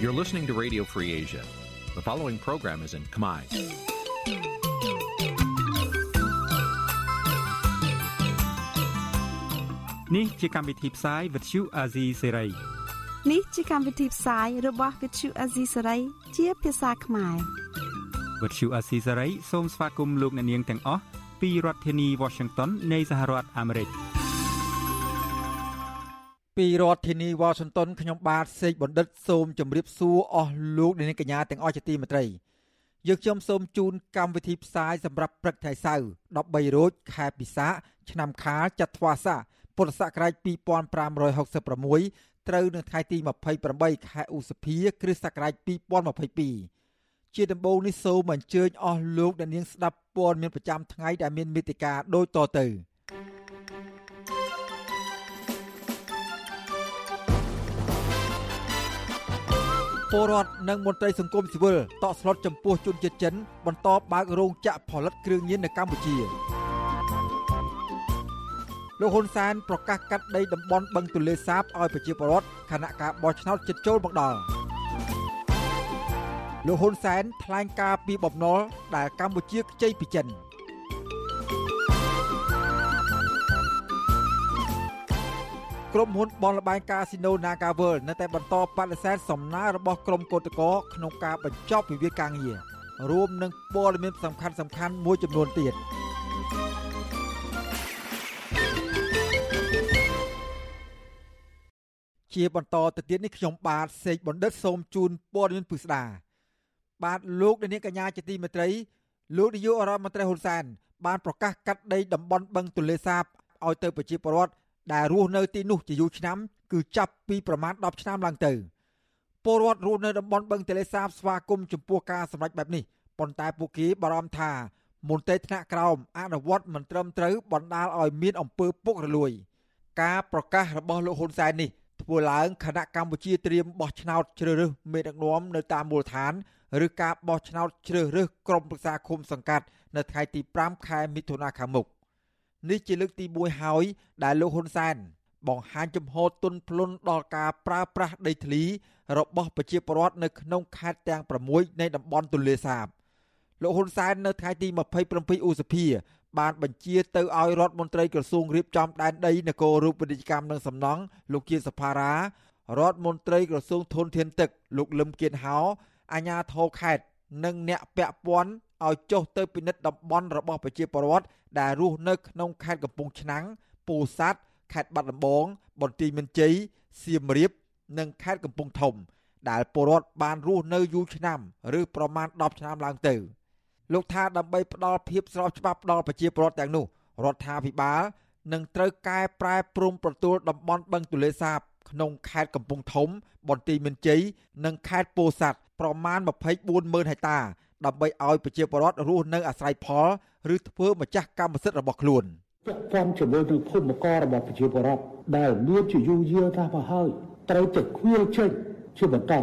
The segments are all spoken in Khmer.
You're listening to Radio Free Asia. The following program is in Khmer. នេះជាកម្មវិធីផ្សាយ Vuthu Azizi Serai នេះជាកម្មវិធីផ្សាយរបស់ Vuthu Azizi Serai ជាភាសាខ្មែរ Vuthu Azizi Serai សូមស្វាគមន៍លោកអ្នកនាងទាំងអស់ពីរដ្ឋធានី Washington នៃសហរដ្ឋអាមេរិក ពីរដ្ឋធានី Washington ខ្ញុំបាទសេកបណ្ឌិតសូមជម្រាបសួរអស់លោកអ្នកនាងកញ្ញាទាំងអស់ជាទីមេត្រីយើងខ្ញុំសូមជូនកម្មវិធីផ្សាយសម្រាប់ព្រឹកថ្ងៃសៅរ៍13រោចខែពិសាឆ្នាំខាលចត្វាស័កពុទ្ធសករាជ2566ត្រូវនៅថ្ងៃទី28ខែឧសភាគ្រិស្តសករាជ2022ជាដំបូងនេះសូមអញ្ជើញអស់លោកអ្នកនាងស្ដាប់ព័ត៌មានប្រចាំថ្ងៃដែលមានមេត្តាដូចតទៅ ពលរដ្ឋនិងមន្ត្រីសង្គមស៊ីវិលតក់ស្លុតចំពោះជនជាតិចិន បន្តបើករោងចក្រផលិតគ្រឿងញៀននៅកម្ពុជាលោកហ៊ុនសែនប្រកាសកាត់ដីតំបន់បឹងទន្លេសាបឲ្យប្រជាពលរដ្ឋខណៈការបោះឆ្នោតជិតចូលមកដល់លោកហ៊ុនសែនថ្លែងការពីបំណុលដែលកម្ពុជាខ្ចីពីចិន ក្រុមហ៊ុនបនលបែងកាស៊ីណូ Naga World នៅតែបន្តបដិសេធសំណើរបស់ក្រុមកោតក្រក្នុងការបញ្ចប់វិវាទការងាររួមនឹងព័ត៌មានសំខាន់សំខាន់មួយចំនួនទៀតជាបន្តទៅទៀតនេះខ្ញុំបាទសេកបណ្ឌិតសូមជូនព័ត៌មានពិស្ដាបាទលោកនាងកញ្ញាជាទីមេត្រីលោកនាយករដ្ឋមន្ត្រីហ៊ុនសែនបានប្រកាសកាត់ដីតំបន់បឹងទន្លេសាបឲ្យទៅប្រជាពលរដ្ឋ ដែលរស់នៅទីនោះជាយូរឆ្នាំគឺចាប់ពីប្រមាណ10ឆ្នាំឡើងទៅពលរដ្ឋរស់នៅតំបន់បឹងទន្លេសាបស្វាគមន៍ចំពោះការសម្រេចបែបនេះប៉ុន្តែពួកគេបារម្ភថាមន្ត្រីថ្នាក់ក្រោមអនុវត្តមិនត្រឹមត្រូវបណ្ដាលឲ្យមានអំពើពុករលួយ ការប្រកាសរបស់លោកហ៊ុនសែននេះធ្វើឡើងគណៈកម្ពុជាត្រៀមបោះឆ្នោតជ្រើសរើសមេដឹកនាំនៅតាមមូលដ្ឋានឬការបោះឆ្នោតជ្រើសរើសក្រុមប្រឹក្សាឃុំសង្កាត់នៅថ្ងៃទី5ខែមិថុនាខាងមុខ នេះជាលើកទី1ហើយដែលលោកហ៊ុនសែនបង្ហាញចំហទុនភ្លុនដល់ការប្រើប្រាស់ដីធ្លីរបស់ប្រជាពលរដ្ឋនៅក្នុងខេត្តទាំង6នៃតំបន់ទន្លេសាបលោកហ៊ុនសែននៅថ្ងៃទី27ឧសភាបានបញ្ជាទៅឲ្យរដ្ឋមន្ត្រីក្រសួងរៀបចំដែនដីនគររូបវិទ្យកម្មនិងសំណង់លោកជាសភារារដ្ឋមន្ត្រីក្រសួងធនធានទឹកលោកលឹមគៀនហោអាជ្ញាធរខេត្តនិងអ្នកពាក់ព័ន្ធ ឲ្យចុះទៅពិនិត្យតំបន់របស់ប្រជាពលរដ្ឋដែលរស់នៅក្នុងខេត្តកំពង់ឆ្នាំងពោធិ៍សាត់ខេត្តបាត់ដំបងបន្ទាយមានជ័យសៀមរាប និងខេត្តកំពង់ធំ ដែលពលរដ្ឋបានរស់នៅយូរឆ្នាំឬប្រមាណ10ឆ្នាំឡើងទៅលោកថាដើម្បីផ្ដល់ភាពស្របច្បាប់ដល់ប្រជាពលរដ្ឋទាំងនោះរដ្ឋាភិបាលនឹងត្រូវកែប្រែព្រំប្រទល់តំបន់បឹងទន្លេសាបក្នុងខេត្តកំពង់ធំ បន្ទាយមានជ័យនិងខេត្តពោធិ៍សាត់ប្រមាណ240,000ហិកតា ដើម្បីឲ្យប្រជាពលរដ្ឋរស់នៅអាស្រ័យផលឬធ្វើម្ចាស់កម្មសិទ្ធិរបស់ខ្លួនពាក់ព័ន្ធជាមួយនឹងភូមិកររបស់ប្រជាពលរដ្ឋដែលមានជាយូរយារថាមកហើយត្រូវតែខ្វៀលចេញជាបន្ត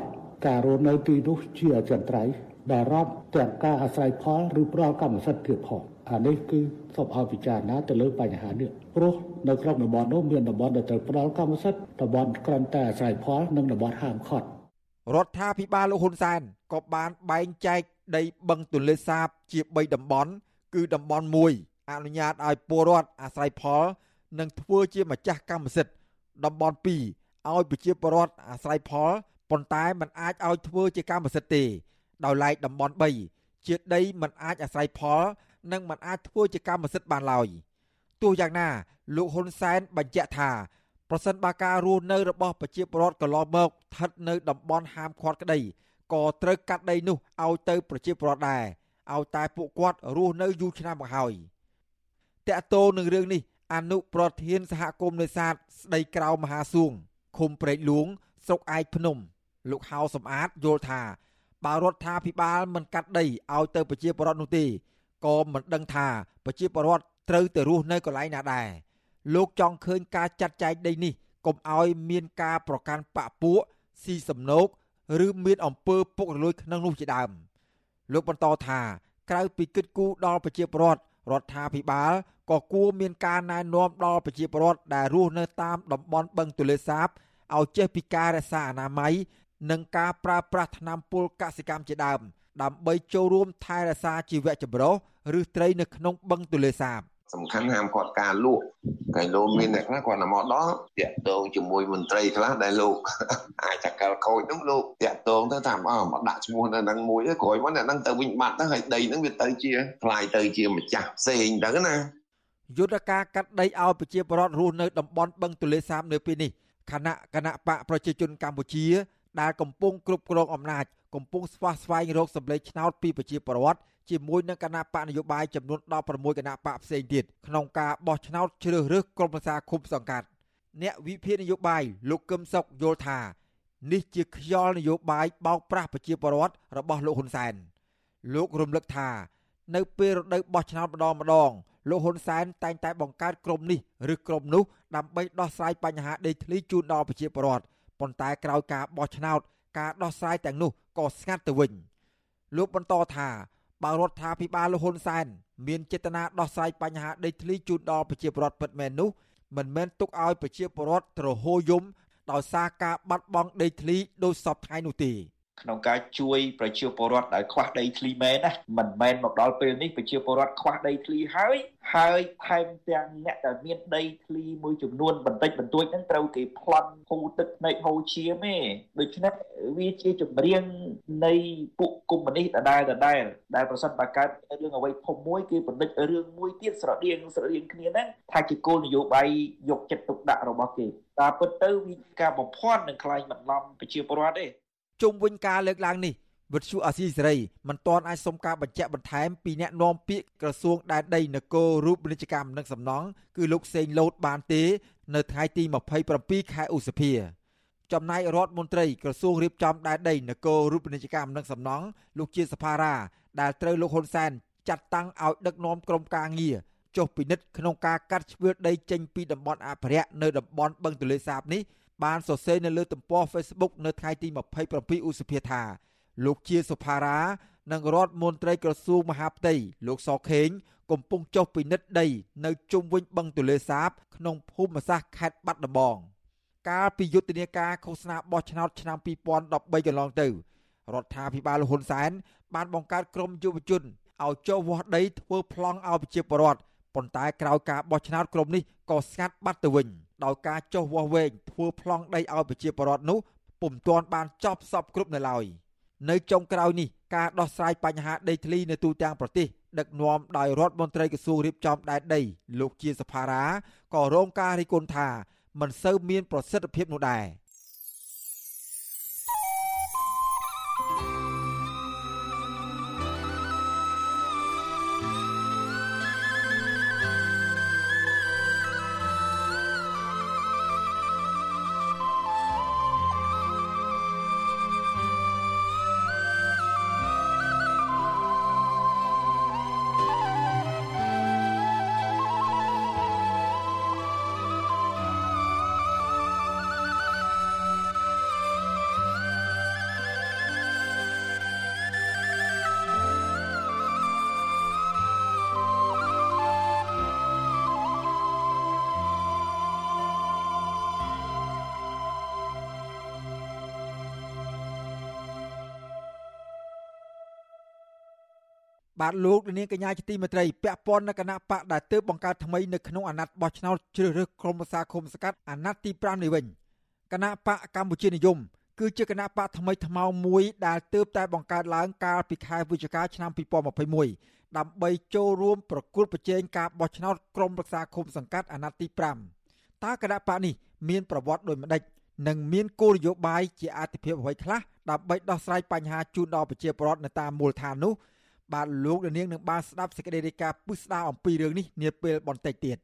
ការរស់នៅទីនោះជាអចិន្ត្រៃយ៍ដែលរាប់ទាំងការអាស្រ័យផលឬផ្ដល់កម្មសិទ្ធិទៀតផងអានេះគឺសូមឲ្យពិចារណាទៅលើបញ្ហានេះព្រោះនៅក្នុងតំបន់នោះមានតំបន់ដែលត្រូវផ្ដល់កម្មសិទ្ធិតំបន់ក្រំតែអាស្រ័យផលនិងតំបន់ហាមឃាត់រដ្ឋាភិបាលលោកហ៊ុនសែនក៏បានបែងចែក ដីបឹងទន្លេសាបជា3តំបន់គឺតំបន់1អនុញ្ញាតឲ្យពលរដ្ឋអាស្រ័យផលនិងធ្វើជាម្ចាស់កម្មសិទ្ធិតំបន់2ឲ្យប្រជាពលរដ្ឋអាស្រ័យផលប៉ុន្តែមិនអាចឲ្យធ្វើជាកម្មសិទ្ធិទេ ដោយឡែកតំបន់3ជាដីមិនអាចអាស្រ័យផល និងមិនអាចធ្វើជាកម្មសិទ្ធិបានឡើយទោះយ៉ាងណាលោកហ៊ុនសែនបញ្ជាក់ថាប្រសិនបើការរស់នៅរបស់ប្រជាពលរដ្ឋកន្លងមកស្ថិតនៅតំបន់ហាមឃាត់ក្តី ក៏ត្រូវកាត់ដីនោះឲ្យទៅប្រជាពលរដ្ឋដែរឲ្យតែពួកគាត់រស់នៅយូរឆ្នាំមកហើយតកតោនឹងរឿងនេះអនុប្រធានសហគមន៍នេសាទស្ដីក្រៅមហាសួងឃុំព្រែកលួងស្រុកឯកភ្នំ លោកហៅសំអាតយល់ថាបើរដ្ឋាភិបាលមិនកាត់ដីឲ្យទៅប្រជាពលរដ្ឋនោះទេក៏មិនដឹងថាប្រជាពលរដ្ឋត្រូវទៅរស់នៅកន្លែងណាដែរលោកចង់ឃើញការចាត់ចែងដីនេះកុំឲ្យមានការប្រកាន់បពពួកស៊ីសំណោក ឬមានអំពើពុករលួយក្នុងនោះជាដើមលោកបន្តថាក្រៅពីគិតគូរដល់ប្រជាពលរដ្ឋរដ្ឋាភិបាលក៏គួរមានការណែនាំដល់ប្រជាពលរដ្ឋដែលរស់នៅតាមតំបន់បឹងទន្លេសាបឲ្យចេះពីការរក្សាអនាម័យនិងការប្រើប្រាស់ថ្នាំពុលកសិកម្មជាដើម ដើម្បីចូលរួមថែរក្សាជីវៈចម្រុះឬត្រីនៅក្នុងបឹងទន្លេសាប សំខាន់ហាមគាត់ការលក់កែលោកមានអ្នកខ្លះគាត់មកដល់តាក់ទងជាមួយមន្ត្រីខ្លះដែលលោកអាចចកលខូចនោះលោកតាក់ទងទៅតាមអស់មកដាក់ឈ្មោះនៅនឹងមួយក្រោយមកអ្នកនឹងទៅវិញបាត់ទៅហើយដីនឹងវាទៅជាខ្លាយទៅជាម្ចាស់ផ្សេងទៅណាយុទ្ធការកាត់ដីឲ្យប្រជាពលរដ្ឋរស់នៅតំបន់បឹងទន្លេសាបនៅពេលនេះគណៈគណៈបកប្រជាជនកម្ពុជាដែលកំពុងគ្រប់គ្រងអំណាចកំពុងស្វះស្វែងរកសម្លេងឆ្នោតពីប្រជាពលរដ្ឋ ជាមួយនឹងគណៈបកនយោបាយចំនួន16គណៈបកផ្សេងទៀតក្នុងការបោះឆ្នោតជ្រើសរើសក្រុមប្រឹក្សាឃុំសង្កាត់អ្នកវិភាគនយោបាយលោកកឹមសុខយល់ថានេះជាខ្យល់នយោបាយបោកប្រាស់ប្រជាពលរដ្ឋរបស់លោកហ៊ុនសែនលោករំលឹកថានៅពេលរដូវបោះឆ្នោតម្ដងម្ដងលោកហ៊ុនសែនតែងតែបង្កើតក្រុមនេះឬក្រុមនោះដើម្បីដោះស្រាយបញ្ហាដីធ្លីជូនដល់ប្រជាពលរដ្ឋប៉ុន្តែក្រោយការបោះឆ្នោតការដោះស្រាយទាំងនោះក៏ស្ងាត់ទៅវិញលោកបន្តថា បើរដ្ឋាភិបាលលហ៊ុនសែនមានចេតនាដោះស្រាយបញ្ហាដីធ្លីជូនដល់ប្រជាពលរដ្ឋពិតមែននោះមិនមែនទុកឲ្យប្រជាពលរដ្ឋទ្រហោយំដោយសារការបាត់បង់ដីធ្លីដោយសពថ្ងៃនោះទេ ក្នុងការជួយប្រជាពលរដ្ឋដែលខ្វះដីធ្លីមែនណាមិនមែនមកដល់ពេលនេះប្រជាពលរដ្ឋខ្វះដីធ្លីហើយហើយថែមទាំងអ្នកដែលមានដីធ្លីមួយចំនួនបន្តិចបន្តួចហ្នឹងត្រូវគេប្លន់ហូរទឹកនៃហូរឈាមទេដូច្នេះវាជាចម្រៀងនៃពួកកុម្មុយនីសដដែលដដែលដែលប្រសិនបើកើតរឿងអ្វីធំមួយគេបណ្ឌិតរឿងមួយទៀតស្រដៀងស្រដៀងគ្នាហ្នឹងថាជាគោលនយោបាយយកចិត្តទុកដាក់របស់គេតែពិតទៅវាការបំភាន់នឹងខ្លាញ់បន្លំប្រជាពលរដ្ឋទេ ជុំវិញការលើកឡើងនេះវិទ្យុអាស៊ីសេរីមិនទាន់អាចសុំការបញ្ជាក់បន្ថែមពីអ្នកនាំពាក្យក្រសួងដែនដីនគររូបនីយកម្មនិងសំណង់គឺលោកសេងលូតបានទេ នៅថ្ងៃទី27ខែឧសភាចំណែករដ្ឋមន្ត្រីក្រសួងរៀបចំដែនដីនគររូបនីយកម្មនិងសំណង់លោកជាសភារាដែលត្រូវលោកហ៊ុនសែនចាត់តាំងឲ្យដឹកនាំក្រុមការងារចុះពិនិត្យក្នុងការកាត់ជ្រឿដីចេញពីតំបន់អភិរក្សនៅតំបន់បឹងទន្លេសាបនេះ បានសរសេរនៅលើទំព័រ Facebook នៅថ្ងៃទី27ឧសភាថាលោកជាសុផារ៉ានិងរដ្ឋមន្ត្រីក្រសួងមហាផ្ទៃលោកសខេង កំពុងចុះពិនិត្យដី នៅជុំវិញបឹងទន្លេសាប ក្នុងភូមិសាស្ត្រខេត្តបាត់ដំបងកាលពីយុទ្ធនាការឃោសនាបោះឆ្នោតឆ្នាំ2013កន្លងទៅរដ្ឋាភិបាលហ៊ុនសែនបានបង្កើតក្រុមយុវជនឲ្យចុះវាស់ដីធ្វើប្លង់ឲ្យប្រជាពលរដ្ឋប៉ុន្តែក្រោយការបោះឆ្នោតក្រុមនេះក៏ស្ងាត់បាត់ទៅវិញ ដោយការចុះវាស់វែងធ្វើប្លង់ដីឲ្យប្រជាពលរដ្ឋនោះពុំទាន់បានចប់សពគ្រប់នៅឡើយនៅចុងក្រោយនេះការដោះស្រាយបញ្ហាដីធ្លីនៅទូទាំងប្រទេសដឹកនាំដោយរដ្ឋមន្ត្រីក្រសួងរៀបចំដែនដីលោកជាសភារាក៏រងការរិះគន់ថាមិនសូវមានប្រសិទ្ធភាពនោះដែរ។ បាទលោកនាងកញ្ញាជាទីមេត្រីពាក់ព័ន្ធនឹងគណៈបកដែលទើបបង្កើតថ្មីនៅក្នុងអាណត្តិបោះឆ្នោតជ្រើសរើសក្រុមប្រឹក្សាឃុំសង្កាត់អាណត្តិទី5នេះវិញគណៈបកកម្ពុជានិយមគឺជាគណៈបកថ្មីថ្មោងមួយដែលទើបតែបង្កើតឡើងកាលពីខែវិច្ឆិកាឆ្នាំ2021ដើម្បីចូលរួមប្រគល់ប្រជែងការបោះឆ្នោតក្រុមប្រឹក្សាឃុំសង្កាត់អាណត្តិទី5តើគណៈបកនេះមានប្រវត្តិដូចម្ដេចនិងមានគោលនយោបាយជាអាទិភាពអ្វីខ្លះដើម្បីដោះស្រាយបញ្ហាជូនដល់ប្រជាពលរដ្ឋនៅតាមមូលដ្ឋាននោះ បាទលោកនាងនឹងបានស្ដាប់សេចក្តីរាយការណ៍ពុស្ដាអំពីរឿងនេះនាពេលបន្តិចទៀត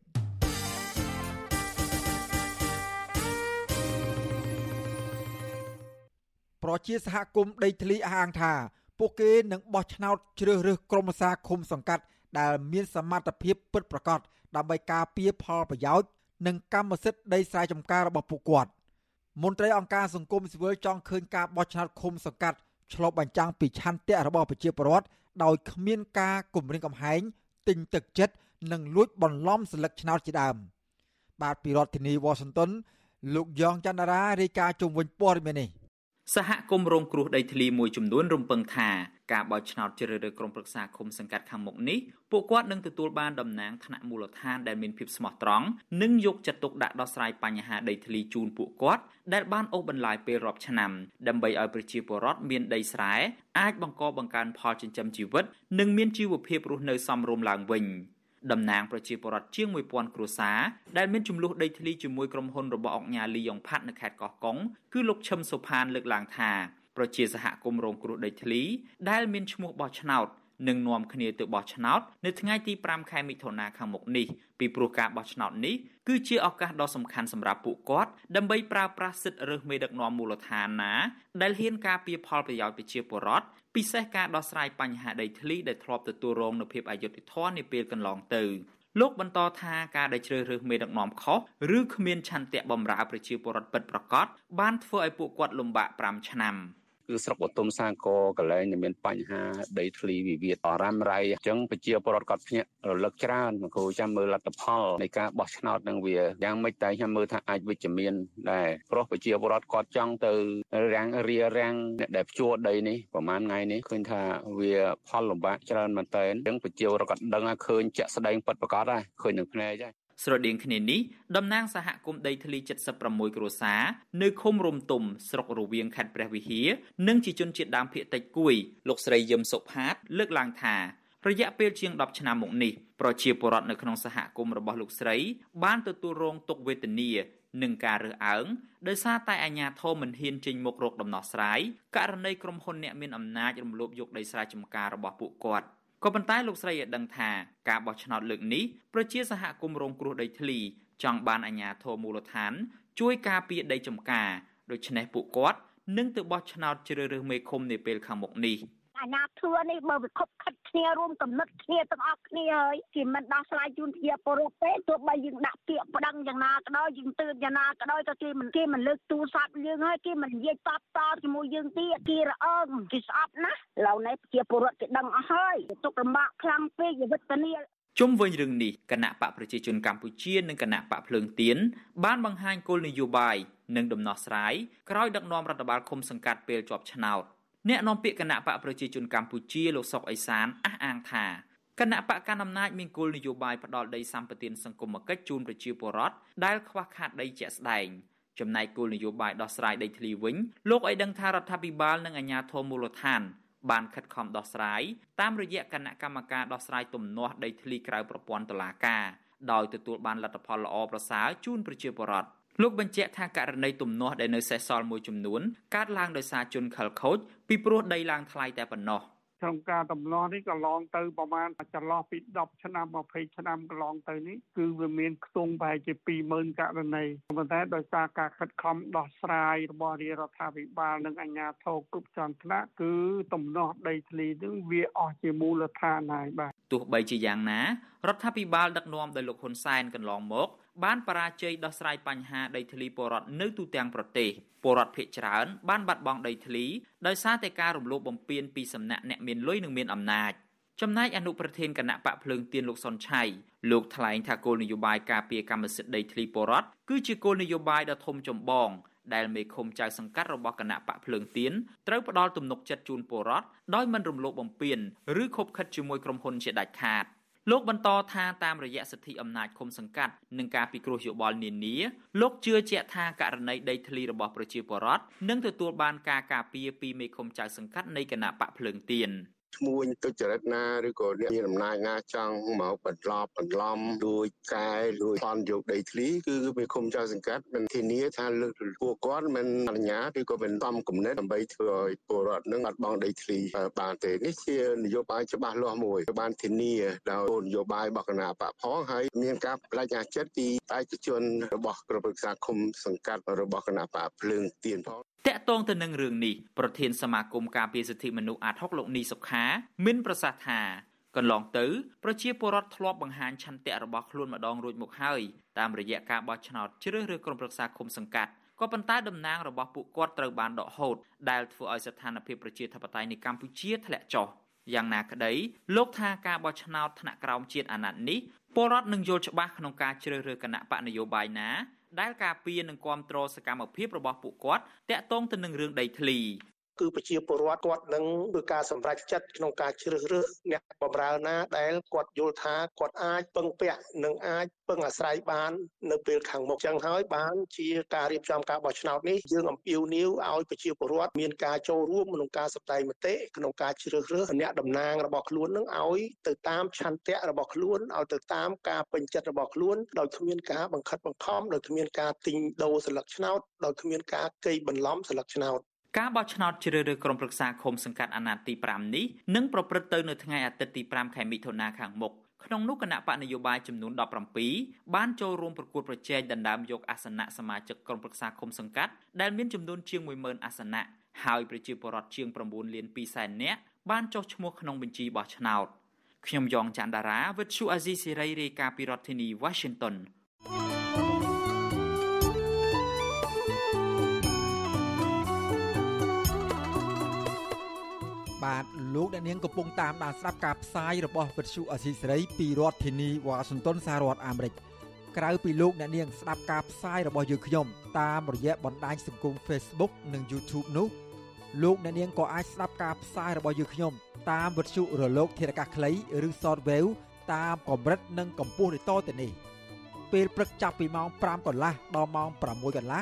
ប្រជាសហគមន៍ដីធ្លីអះអាងថា ពួកគេនឹងបោះឆ្នោតជ្រើសរើសក្រុមប្រឹក្សាឃុំសង្កាត់ដែលមានសមត្ថភាពពិតប្រាកដដើម្បីការពារផលប្រយោជន៍និងកម្មសិទ្ធិដីស្រែចម្ការរបស់ពួកគាត់មន្ត្រីអង្គការសង្គមស៊ីវិលចង់ឃើញការបោះឆ្នោតឃុំសង្កាត់ឆ្លុះបញ្ចាំងពីឆន្ទៈរបស់ប្រជាពលរដ្ឋ ដោយគ្មានការគំរាមកំហែងទិញទឹកចិត្តនិងលួចបន្លំស្លឹកឆ្នោតជាដើមបាទពីរដ្ឋធានីវ៉ាស៊ីនតោនលោកយ៉ងច័ន្ទរារាយការណ៍ជុំវិញព័ត៌មាននេះ សហគមន៍រងគ្រោះដីធ្លីមួយចំនួនរំពឹងថាការបោះឆ្នោតជ្រើសរើសក្រុមប្រឹក្សាឃុំសង្កាត់ខាងមុខនេះពួកគាត់នឹងទទួលបានតំណែងថ្នាក់មូលដ្ឋានដែលមានភាពស្មោះត្រង់និងយកចិត្តទុកដាក់ដោះស្រាយបញ្ហាដីធ្លីជូនពួកគាត់ដែលបានអូសបន្លាយពេលរាប់ឆ្នាំដើម្បីឲ្យប្រជាពលរដ្ឋមានដីស្រែអាចបង្កបង្កើនផលចិញ្ចឹមជីវិត និងមានជីវភាពរស់នៅសមរម្យឡើងវិញ តំណាងប្រជាពលរដ្ឋជាង1000គ្រួសារដែលមានចំនួនដីធ្លីជាមួយក្រុមហ៊ុនរបស់អង្គការលីយ៉ុងផាត់នៅខេត្តកោះកុងគឺលោកឈឹមសុផានលើកឡើងថាប្រជាសហគមន៍រងគ្រោះដីធ្លីដែលមានឈ្មោះបោះឆ្នោត នឹងនាំគ្នាទៅបោះឆ្នោតនៅថ្ងៃទី5ខែមិថុនាខាងមុខនេះពីព្រោះការបោះឆ្នោតនេះគឺជាឱកាសដ៏សំខាន់សម្រាប់ពួកគាត់ដើម្បីប្រើប្រាស់សិទ្ធិរើសមេដឹកនាំមូលដ្ឋានណាដែលហ៊ានការពារផលប្រយោជន៍ប្រជាពលរដ្ឋពិសេសការដោះស្រាយបញ្ហាដីធ្លីដែលធ្លាប់ទទួលរងនូវភាពអយុត្តិធម៌នាពេលកន្លងទៅលោកបន្តថាការដែលជ្រើសរើសមេដឹកនាំខុសឬគ្មានឆន្ទៈបម្រើប្រជាពលរដ្ឋពិតប្រាកដបានធ្វើឲ្យពួកគាត់លំបាក5ឆ្នាំ។ គឺស្រុកបតុមសាគរកន្លែងមានបញ្ហាដីធ្លីវិវាទអរ៉ាំរ៉ៃអញ្ចឹងប្រជាពលរដ្ឋគាត់ភ្ញាក់រលឹកច្រើនមកគ្រូចាំមើលលទ្ធផលនៃការបោះឆ្នោតនឹងវាយ៉ាងម៉េចតែខ្ញុំមើលថាអាចវិជ្ជមានដែរព្រោះប្រជាពលរដ្ឋគាត់ចង់ទៅរាំងរៀបរាំងអ្នកដែលជួដីនេះប្រហែលថ្ងៃនេះឃើញថាវាផលលំបាកច្រើនមែនតើអញ្ចឹងប្រជាពលរដ្ឋគាត់ដឹងថាឃើញជាក់ស្ដែងពិតប្រាកដហើយឃើញនឹងភ្នែកហើយ ស្រដៀងគ្នានេះតំណាងសហគមន៍ដីធ្លី76គ្រួសារនៅឃុំរំទុំស្រុករវៀងខេត្តព្រះវិហារនិងជាជនជាតិដើមភាគតិចគួយលោកស្រីយឹមសុផាត លើកឡើងថារយៈពេលជាង10ឆ្នាំមកនេះប្រជាពលរដ្ឋនៅក្នុងសហគមន៍របស់លោកស្រី បានទទួលរងទុក្ខវេទនានឹងការរើសអើងដោយសារតែអាជ្ញាធរមិនហ៊ានចេញមុខរកដំណោះស្រាយករណីក្រុមហ៊ុនអ្នកមានអំណាចរំលោភយកដីស្រែចម្ការរបស់ពួកគាត់។ ក៏ប៉ុន្តែលោកស្រីឲ្យដឹងថាការបោះឆ្នោតលើកនេះប្រជាសហគមន៍រងគ្រោះដីធ្លីចង់បានអាជ្ញាធរមូលដ្ឋាន ជួយការពារដីចម្ការដូច្នេះពួកគាត់នឹងទៅបោះឆ្នោតជ្រើសរើសមេឃុំនាពេលខាងមុខនេះ។ អាញាធឿនេះបើវាខົບខិតគ្នារួមកំណត់គ្នាទាំងអស់គ្នាហើយគេមិនដោះស្រាយជូនជាពលរដ្ឋទេទោះបីយើងដាក់ពាក្យប្តឹងយ៉ាងណាក៏ដោយយើងទើបយ៉ាងណាក៏ដោយក៏គេមិនគេមិនលើកទូរស័ព្ទយើងហើយគេមិននិយាយតបតជាមួយយើងទៀតគេរអើងគេស្អប់ណាស់ឥឡូវនេះជាពលរដ្ឋគេដឹងអស់ហើយទុកលំបាកខ្លាំងពេកវិទ្យានាជុំវិញរឿងនេះគណៈបកប្រជាជនកម្ពុជានិងគណៈបកភ្លើងទៀនបានបង្ហាញគោលនយោបាយនិងដំណោះស្រាយក្រោយដឹកនាំរដ្ឋបាលឃុំសង្កាត់ពេលជាប់ឆ្នោត អ្នកនាំពាក្យគណៈបកប្រជាជនកម្ពុជាលោកសុកអេសានអះអាងថាគណៈបកកណ្ដាលអំណាចមានគោលនយោបាយផ្ដាល់ដីសម្បត្តិសង្គមគិច្ចជូនប្រជាពលរដ្ឋដែលខ្វះខាតដីជាក់ស្ដែងចំណែកគោលនយោបាយដោះស្រាយដីធ្លីវិញលោកឲ្យដឹងថារដ្ឋាភិបាលនិងអាជ្ញាធរមូលដ្ឋានបានខិតខំដោះស្រាយតាមរយៈគណៈកម្មការដោះស្រាយទំនាស់ដីធ្លីក្រៅប្រព័ន្ធតុលាការដោយទទួលបានលទ្ធផលល្អប្រសើរជូនប្រជាពលរដ្ឋ លោកបញ្ជាក់ថាករណីទំនាស់ដែលនៅសេសសល់មួយចំនួនកើតឡើងដោយសារជនខិលខូចពីព្រោះដីឡើងថ្លៃតែប៉ុណ្ណោះក្នុងការតំឡងនេះក៏ឡងទៅប្រហែលចន្លោះពី10ឆ្នាំ20ឆ្នាំកន្លងទៅនេះគឺវាមានខ្ទង់ប្រហែលជា20000ករណីប៉ុន្តែដោយសារការខិតខំដោះស្រាយរបស់រាជរដ្ឋាភិបាលនិងអាជ្ញាធរគ្រប់ជាន់ថ្នាក់គឺទំនាស់ដីធ្លីនឹងវាអស់ជាមូលដ្ឋានហើយបាទទោះបីជាយ៉ាងណារដ្ឋាភិបាលដឹកនាំដោយលោកហ៊ុនសែនកន្លងមក បានបរាជ័យដោះស្រាយបញ្ហាដីធ្លីពលរដ្ឋនៅទូទាំងប្រទេសពលរដ្ឋភៀសច្រើនបានបាត់បង់ដីធ្លីដោយសារតែការរំលោភបំពានពីសំណាក់អ្នកមានលុយនិងមានអំណាចចំណែកអនុប្រធានគណៈបកភ្លើងទៀនលោកសុនឆៃលោកថ្លែងថាគោលនយោបាយការពារកម្មសិទ្ធិដីធ្លីពលរដ្ឋគឺជាគោលនយោបាយដ៏ធំចម្បងដែលមេឃុំចៅសង្កាត់របស់គណៈបកភ្លើងទៀនត្រូវផ្ដល់ទំនុកចិត្តជូនពលរដ្ឋដោយមិនរំលោភបំពានឬខົບខិតជាមួយក្រុមហ៊ុនជាដាច់ខាត។ លោកបន្តថាតាមរយៈសិទ្ធិអំណាចឃុំសង្កាត់និងការពិគ្រោះយោបល់នានាលោកជឿជាក់ថាករណីដីធ្លីរបស់ប្រជាពលរដ្ឋនឹងទទួលបានការការពារពីមេឃុំចៅសង្កាត់នៃគណៈបកភ្លើងទៀន ឈ្មួញទុច្ចរិតណាឬក៏អ្នកមានអំណាចណាចង់មកបន្លប់បន្លំលួចកែលួចផន់យកដីធ្លីគឺវាគុំចៅសង្កាត់មិនធានាថាលើកពួកគាត់មិនអនុញ្ញាតឬក៏មិនតំគំនិតដើម្បីធ្វើឲ្យពលរដ្ឋនឹងបាត់បង់ដីធ្លីបានទេនេះជានយោបាយច្បាស់លាស់មួយបានធានាដោយគោលនយោបាយរបស់គណៈបកផងហើយមានការបដិញ្ញាចិត្តពីឯកជនរបស់ក្រមប្រឹក្សាគុំសង្កាត់របស់គណៈបកភ្លើងទៀនផង តកតងទៅនឹងរឿងនេះប្រធានសមាគមការពារសិទ្ធិមនុស្សអាត6លោកនីសុខាមានប្រសាសន៍ថាកន្លងទៅប្រជាពលរដ្ឋធ្លាប់បង្ហាញឆន្ទៈរបស់ខ្លួនម្ដងរួចមកហើយតាមរយៈការបោះឆ្នោតជ្រើសរើសក្រុមប្រឹក្សាគុំសង្កាត់ក៏ប៉ុន្តែតំណាងរបស់ពួកគាត់ត្រូវបានដកហូតដែលធ្វើឲ្យស្ថានភាពប្រជាធិបតេយ្យនៅកម្ពុជាធ្លាក់ចុះយ៉ាងណាក្តីលោកថាការបោះឆ្នោតថ្នាក់ក្រោមជាតិអាណត្តិនេះពលរដ្ឋនឹងយល់ច្បាស់ក្នុងការជ្រើសរើសគណៈបកនយោបាយណា ដែលការពារនិងគ្រប់គ្រងសកម្មភាពរបស់ពួកគាត់តាក់ទងទៅនឹងរឿងដីធ្លី គឺប្រជាពលរដ្ឋគាត់នឹងធ្វើការសម្រេចចិត្តក្នុងការជ្រើសរើសអ្នកបម្រើណាដែលគាត់យល់ថាគាត់អាចពឹងពាក់និងអាចពឹងអាស្រ័យបាន នៅពេលខាងមុខចឹងហើយបានជាការរៀបចំការបោះឆ្នោតនេះយើងអំពាវនាវឲ្យប្រជាពលរដ្ឋមានការចូលរួមក្នុងការសម្ដែងមតិក្នុងការជ្រើសរើសអ្នកតំណាងរបស់ខ្លួននឹងឲ្យទៅតាមឆន្ទៈរបស់ខ្លួនឲ្យទៅតាមការពេញចិត្តរបស់ខ្លួនដោយគ្មានការបង្ខិតបង្ខំដោយគ្មានការទិញដូរស្លឹកឆ្នោតដោយគ្មានការកេយបន្លំស្លឹកឆ្នោត ការបោះឆ្នោតជ្រើសរើសក្រុមប្រឹក្សាឃុំសង្កាត់អាណត្តិទី5នេះនឹងប្រព្រឹត្តទៅនៅថ្ងៃអាទិត្យទី5ខែមិថុនាខាងមុខក្នុងនោះគណៈបកនយោបាយចំនួន17បានចូលរួមប្រកួតប្រជែងដណ្ដើមយកអាសនៈសមាជិកក្រុមប្រឹក្សាឃុំសង្កាត់ដែលមានចំនួនជាង10000អាសនៈហើយប្រជាពលរដ្ឋជាង9លាន2សែននាក់បានចុះឈ្មោះក្នុងបញ្ជីបោះឆ្នោតខ្ញុំយ៉ងច័ន្ទដារាវិទ្យុអាស៊ីសេរីរាយការណ៍ពីរដ្ឋធានី Washington បាទលោកអ្នកនាងកំពុងតាមដានស្ដាប់ការផ្សាយរបស់វិទ្យុអសីសេរីពីរដ្ឋធានីវ៉ាស៊ីនតោនសហរដ្ឋអាមេរិកក្រៅពីលោកអ្នកនាងស្ដាប់ការផ្សាយរបស់យើងខ្ញុំតាមរយៈបណ្ដាញសង្គម Facebook និង YouTube នោះលោកអ្នកនាងក៏អាចស្ដាប់ការផ្សាយរបស់យើងខ្ញុំតាមវិទ្យុរលកធារកាសខ្លីឬ Shortwave តាមកម្រិតនិងកម្ពស់ដូចតទៅនេះពេលព្រឹកចាប់ពីម៉ោង5កន្លះដល់ម៉ោង6កន្លះ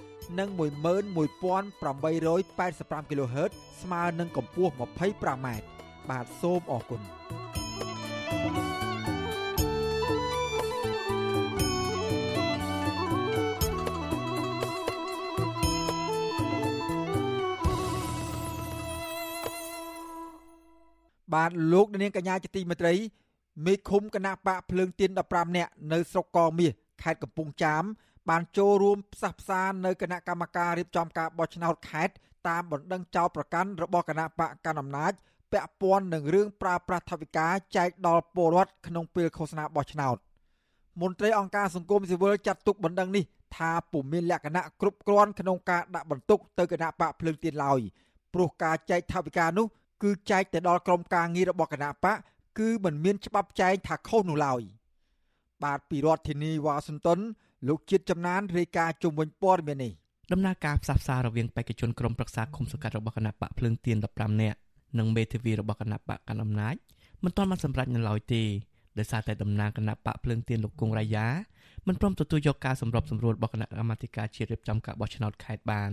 និង11885 kHz ស្មើនឹងកម្ពស់ 25m បាទសូមអរគុណបាទលោកនាងកញ្ញាជាទីមេត្រីមេឃុំគណៈបកភ្លើងទៀន15នាក់នៅស្រុកកមាសខេត្តកំពង់ចាម បានចូលរួមផ្សះផ្សានៅគណៈកម្មការរៀបចំការបោះឆ្នោតខេត្តតាមបណ្ដឹងចោលប្រកាន់របស់គណៈបកកណ្ដាលអំណាចពាក់ព័ន្ធនឹងរឿងប្រើប្រាស់ថវិកាចែកដល់ពលរដ្ឋក្នុងពេលឃោសនាបោះឆ្នោតមន្ត្រីអង្គការសង្គមស៊ីវិលចាត់ទុកបណ្ដឹងនេះថាពុំមានលក្ខណៈគ្រប់គ្រាន់ក្នុងការដាក់បន្ទុកទៅគណៈបកភ្លើងទៀនឡើយព្រោះការចែកថវិកានោះគឺចែកទៅដល់ក្រុមការងាររបស់គណៈបកគឺមិនមានច្បាប់ចែងថាខុសនោះឡើយបាទពីរដ្ឋធានីវ៉ាស៊ីនតោន លោកជាតិចំណានរាយការណ៍ជុំវិញព័ត៌មាននេះដំណើរការផ្សះផ្សារវាងបេក្ខជនក្រុមប្រឹក្សាគុំសង្កាត់របស់គណៈបកភ្លើងទៀន15នាក់និងមេធាវីរបស់គណៈបកកណ្ដាលអំណាចមិនទាន់បានសម្រេចនៅឡើយទេដោយសារតែតំណាងគណៈបកភ្លើងទៀនលោកគង់រាយាមិនព្រមទទួលយកការសម្របសម្រួលរបស់គណៈកម្មាធិការជាតិរៀបចំការបោះឆ្នោតខេត្តបាន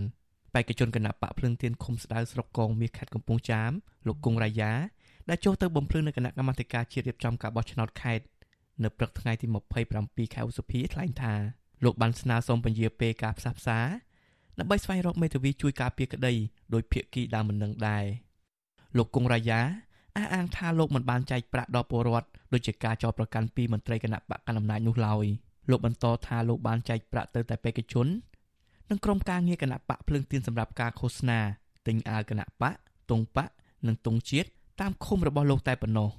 បេក្ខជនគណៈបកភ្លើងទៀនឃុំស្ដៅស្រុកកងមាសខេត្តកំពង់ចាមលោកគង់រាយាដែលចូលទៅបំភ្លឺនៅគណៈកម្មាធិការជាតិរៀបចំការបោះឆ្នោតខេត្ត នៅព្រឹកថ្ងៃទី27ខែឧសភាថ្លែងថាលោកបានស្នើសុំពន្យាពេលការផ្សះផ្សាដើម្បីស្វែងរកមេធាវីជួយការពារក្តីដោយភាគីដើមមិននឹងដែរលោកគង់រាយាអះអាងថាលោកមិនបានចែកប្រាក់ដល់ពលរដ្ឋដូចជាការចោទប្រកាន់ពីមន្ត្រីគណៈបកកណ្ដាលអំណាចនោះឡើយលោកបន្តថាលោកបានចែកប្រាក់ទៅតែបេក្ខជននិងក្រុមការងារគណៈបកភ្លើងទៀនសម្រាប់ការឃោសនាទិញអាវគណៈបកតុងបកនិងតុងជាតិតាមឃុំរបស់លោកតែប៉ុណ្ណោះ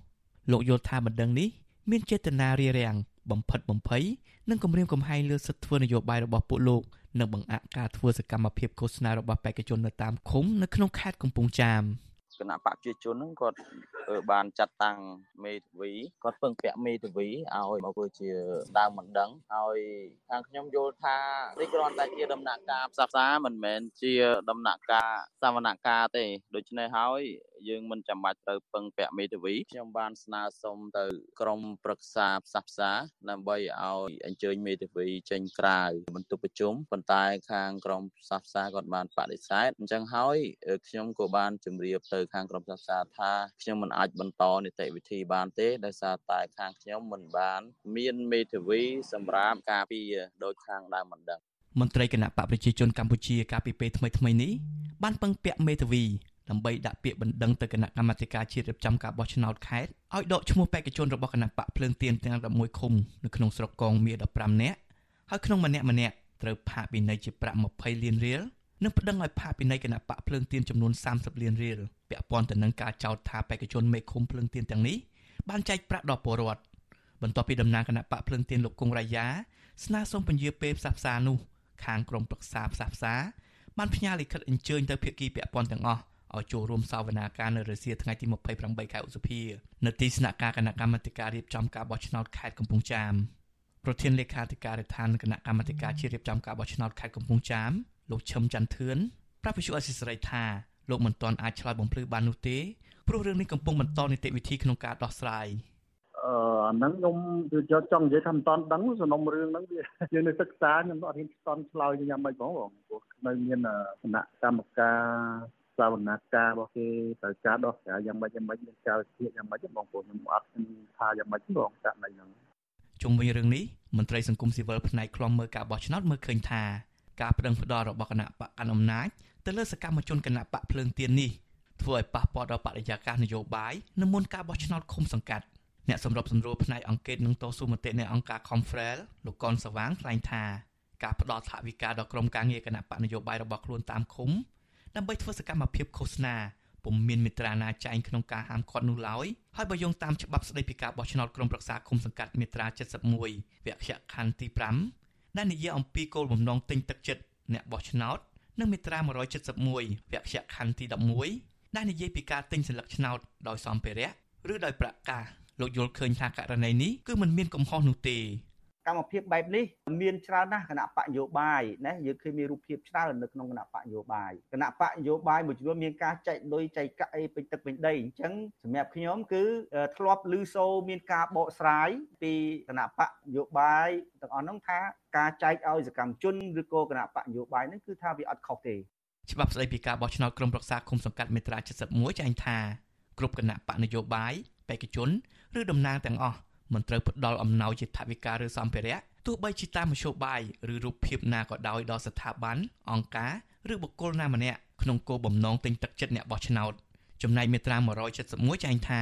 លោកយល់ថាបណ្ដឹងនេះ មានចេតនារារាំងបំផិតបំភ័យនិងគម្រាមកំហែងលើសិទ្ធិធ្វើនយោបាយរបស់ពួកលោកនិងបង្អាក់ការធ្វើសកម្មភាពឃោសនារបស់បេក្ខជននៅតាមឃុំនៅក្នុងខេត្តកំពង់ចាម។គណៈបកប្រជាជនហ្នឹងគាត់បានចាត់តាំងមេធាវីគាត់ពឹងពាក់មេធាវីឲ្យមកធ្វើជាដើមមិនដឹងហើយខាងខ្ញុំយល់ថានេះគ្រាន់តែជាដំណាក់កាលផ្សះផ្សាមិនមែនជាដំណាក់កាលសវនកម្មទេដូច្នេះហើយ យើងមិនចាំបាច់ត្រូវពឹងពាក់មេធាវីខ្ញុំបានស្នើសុំទៅក្រមប្រឹក្សាផ្សះផ្សាដើម្បីឲ្យអញ្ជើញមេធាវីចេញក្រៅបន្ទប់ប្រជុំប៉ុន្តែខាងក្រមផ្សះផ្សាគាត់បានបដិសេធអញ្ចឹងហើយខ្ញុំក៏បានជម្រាបទៅខាងក្រុមប្រឹក្សាថាខ្ញុំមិនអាចបន្តនីតិវិធីបានទេដោយសារតែខាងខ្ញុំមិនបាន មានមេធាវីសម្រាប់ការពារដោយខាងដើមមិនដឹងមន្ត្រីគណៈបកប្រជាជនកម្ពុជាកាលពីពេលថ្មីៗនេះបានពឹងពាក់មេធាវី ដើម្បីដាក់ពាក្យបណ្ដឹងទៅគណៈកម្មាធិការជាតិរៀបចំការបោះឆ្នោតខេត្តឲ្យដកឈ្មោះបេក្ខជនរបស់គណៈបកភ្លើងទៀនទាំង11ឃុំនៅក្នុងស្រុកកងមាស15នាក់ហើយក្នុងម្នាក់ម្នាក់ត្រូវផាកពិន័យជាប្រាក់20លានរៀលនិងប្តឹងឲ្យផាកពិន័យគណៈបកភ្លើងទៀនចំនួន30លានរៀលពាក់ព័ន្ធទៅនឹងការចោទថាបេក្ខជនមេឃុំភ្លើងទៀនទាំងនេះបានចែកប្រាក់ដល់ពលរដ្ឋបន្ទាប់ពីតំណាងគណៈបកភ្លើងទៀនលោកគង់រាយាស្នើសុំពន្យាពេលផ្សះផ្សានោះខាងក្រមប្រឹក្សាផ្សះផ្សាបានផ្ញើលិខិតអញ្ជើញទៅភាគីពាក់ព័ន្ធទាំងអស់ ឲ្យចូលរួមសវនាការនៅរសៀលថ្ងៃទី28ខែឧសភានៅទីស្នាក់ការគណៈកម្មាធិការរៀបចំការបោះឆ្នោតខេត្តកំពង់ចាមប្រធានលេខាធិការដ្ឋានគណៈកម្មាធិការជាតិរៀបចំការបោះឆ្នោតខេត្តកំពង់ចាមលោកឈឹមច័ន្ទធឿនប្រាប់វិទ្យុអសិរ័យថាលោកមិនទាន់អាចឆ្លើយបំភ្លឺបាននោះទេព្រោះរឿងនេះកំពុងបន្តនីតិវិធីក្នុងការដោះស្រាយអឺអាហ្នឹងខ្ញុំគឺយកចង់និយាយថាមិនតាន់ដឹងសំណុំរឿងហ្នឹងវាយើងនៅសិក្សាខ្ញុំអត់ហ៊ានស្ទាន់ឆ្លើយយ៉ាងម៉េចបងបងព្រោះនៅមានគណៈកម្មការ សាវនាការរបស់គេត្រូវការដោះស្រាយយ៉ាងម៉េចយ៉ាងម៉េចមានការវិភាគយ៉ាងម៉េចបងប្អូនខ្ញុំអត់ថាយ៉ាងម៉េចបងចាក់ណៃហ្នឹងជុំវិញរឿងនេះមន្ត្រីសង្គមស៊ីវិលផ្នែកខ្លំមើលការបោះឆ្នោតមើលឃើញថាការប្តឹងផ្តល់របស់គណៈបកកណ្ដាលអំណាចទៅលើសកម្មជនគណៈបកភ្លើងទៀននេះធ្វើឲ្យប៉ះពាល់ដល់បរិយាកាសនយោបាយនៅមុនការបោះឆ្នោតឃុំសង្កាត់អ្នកសម្របសម្រួលផ្នែកអង្គការនឹងតស៊ូមតិនៃអង្គការ Confrel លោកកនសវាងថ្លែងថាការផ្ដល់ថវិកាដល់ក្រុមការងារគណៈបកនយោបាយរបស់ខ្លួនតាមឃុំ ដើម្បីធ្វើសកម្មភាពឃោសនាពុំមានមេត្រាណាចែងក្នុងការហាមឃាត់នោះឡើយហើយបើយោងតាមច្បាប់ស្តីពីការបោះឆ្នោតក្រុមប្រឹក្សាឃុំសង្កាត់មាត្រា71វគ្គខណ្ឌទី5ដែលនិយាយអំពីគោលបំណងទិញទឹកចិត្តអ្នកបោះឆ្នោតនិងមាត្រា171វគ្គខណ្ឌទី11ដែលនិយាយពីការទិញសញ្ញាឆ្នោតដោយសម្ភារៈឬដោយប្រកាសលោកយល់ឃើញថាករណីនេះគឺមិនមានកំហុសនោះទេ កម្មភាពបែបនេះមានច្រើនណាស់គណៈបកនយោបាយណាយើងឃើញមានរូបភាពច្រើននៅក្នុងគណៈបកនយោបាយគណៈបកនយោបាយមួយចំនួនមានការចែកលុយចែកកាក់អីពេញទឹកពេញដីអញ្ចឹងសម្រាប់ខ្ញុំគឺធ្លាប់ឮសូរមានការបកស្រាយពីគណៈបកនយោបាយទាំងអស់ហ្នឹងថាការចែកឲ្យសកម្មជនឬក៏គណៈបកនយោបាយហ្នឹងគឺថាវាអត់ខុសទេច្បាប់ស្តីពីការបោះឆ្នោតក្រុមប្រឹក្សាគុំសង្កាត់មេត្រា71ចែងថាគ្រប់គណៈបកនយោបាយបេក្ខជនឬតំណាងទាំងអស់ មិនត្រូវផ្ដល់អំណោយជាថវិកាឬសម្ភារៈទោះបីជាតាមមធ្យោបាយឬរូបភាពណាក៏ដោយដល់ស្ថាប័នអង្គការឬបុគ្គលណាម្នាក់ក្នុងគោលបំណងទិញទឹកចិត្តអ្នកបោះឆ្នោតចំណែកមាត្រា171ចែងថា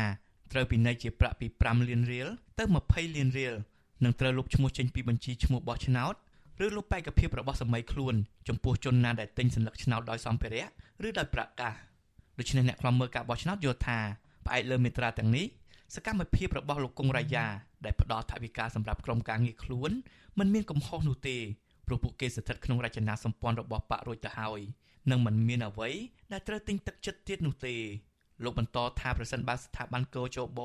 ត្រូវពិន័យជាប្រាក់ពី5លានរៀលទៅ20លានរៀលនិងត្រូវលុបឈ្មោះចេញពីបញ្ជីឈ្មោះបោះឆ្នោតឬលុបបេក្ខភាពរបស់សម័យខ្លួនចំពោះជនណាដែលទិញសញ្ញាឆ្នោតដោយសម្ភារៈឬដោយប្រកាសដូច្នេះអ្នកខ្លំមើលការបោះឆ្នោតយល់ថាផ្អែកលើមេត្រាទាំងនេះ សកម្មភាពរបស់លោកគង់រាយាដែលផ្ដល់ថវិកាសម្រាប់ក្រុមការងារខ្លួនមិនមានកំហុសនោះទេព្រោះពួកគេស្ថិតក្នុងរចនាសម្ព័ន្ធរបស់បករួចទៅហើយនិងមិនមានអ្វីដែលត្រូវទិញទឹកចិត្តទៀតនោះទេលោកបន្តថាប្រសិនបើស្ថាប័នកោជប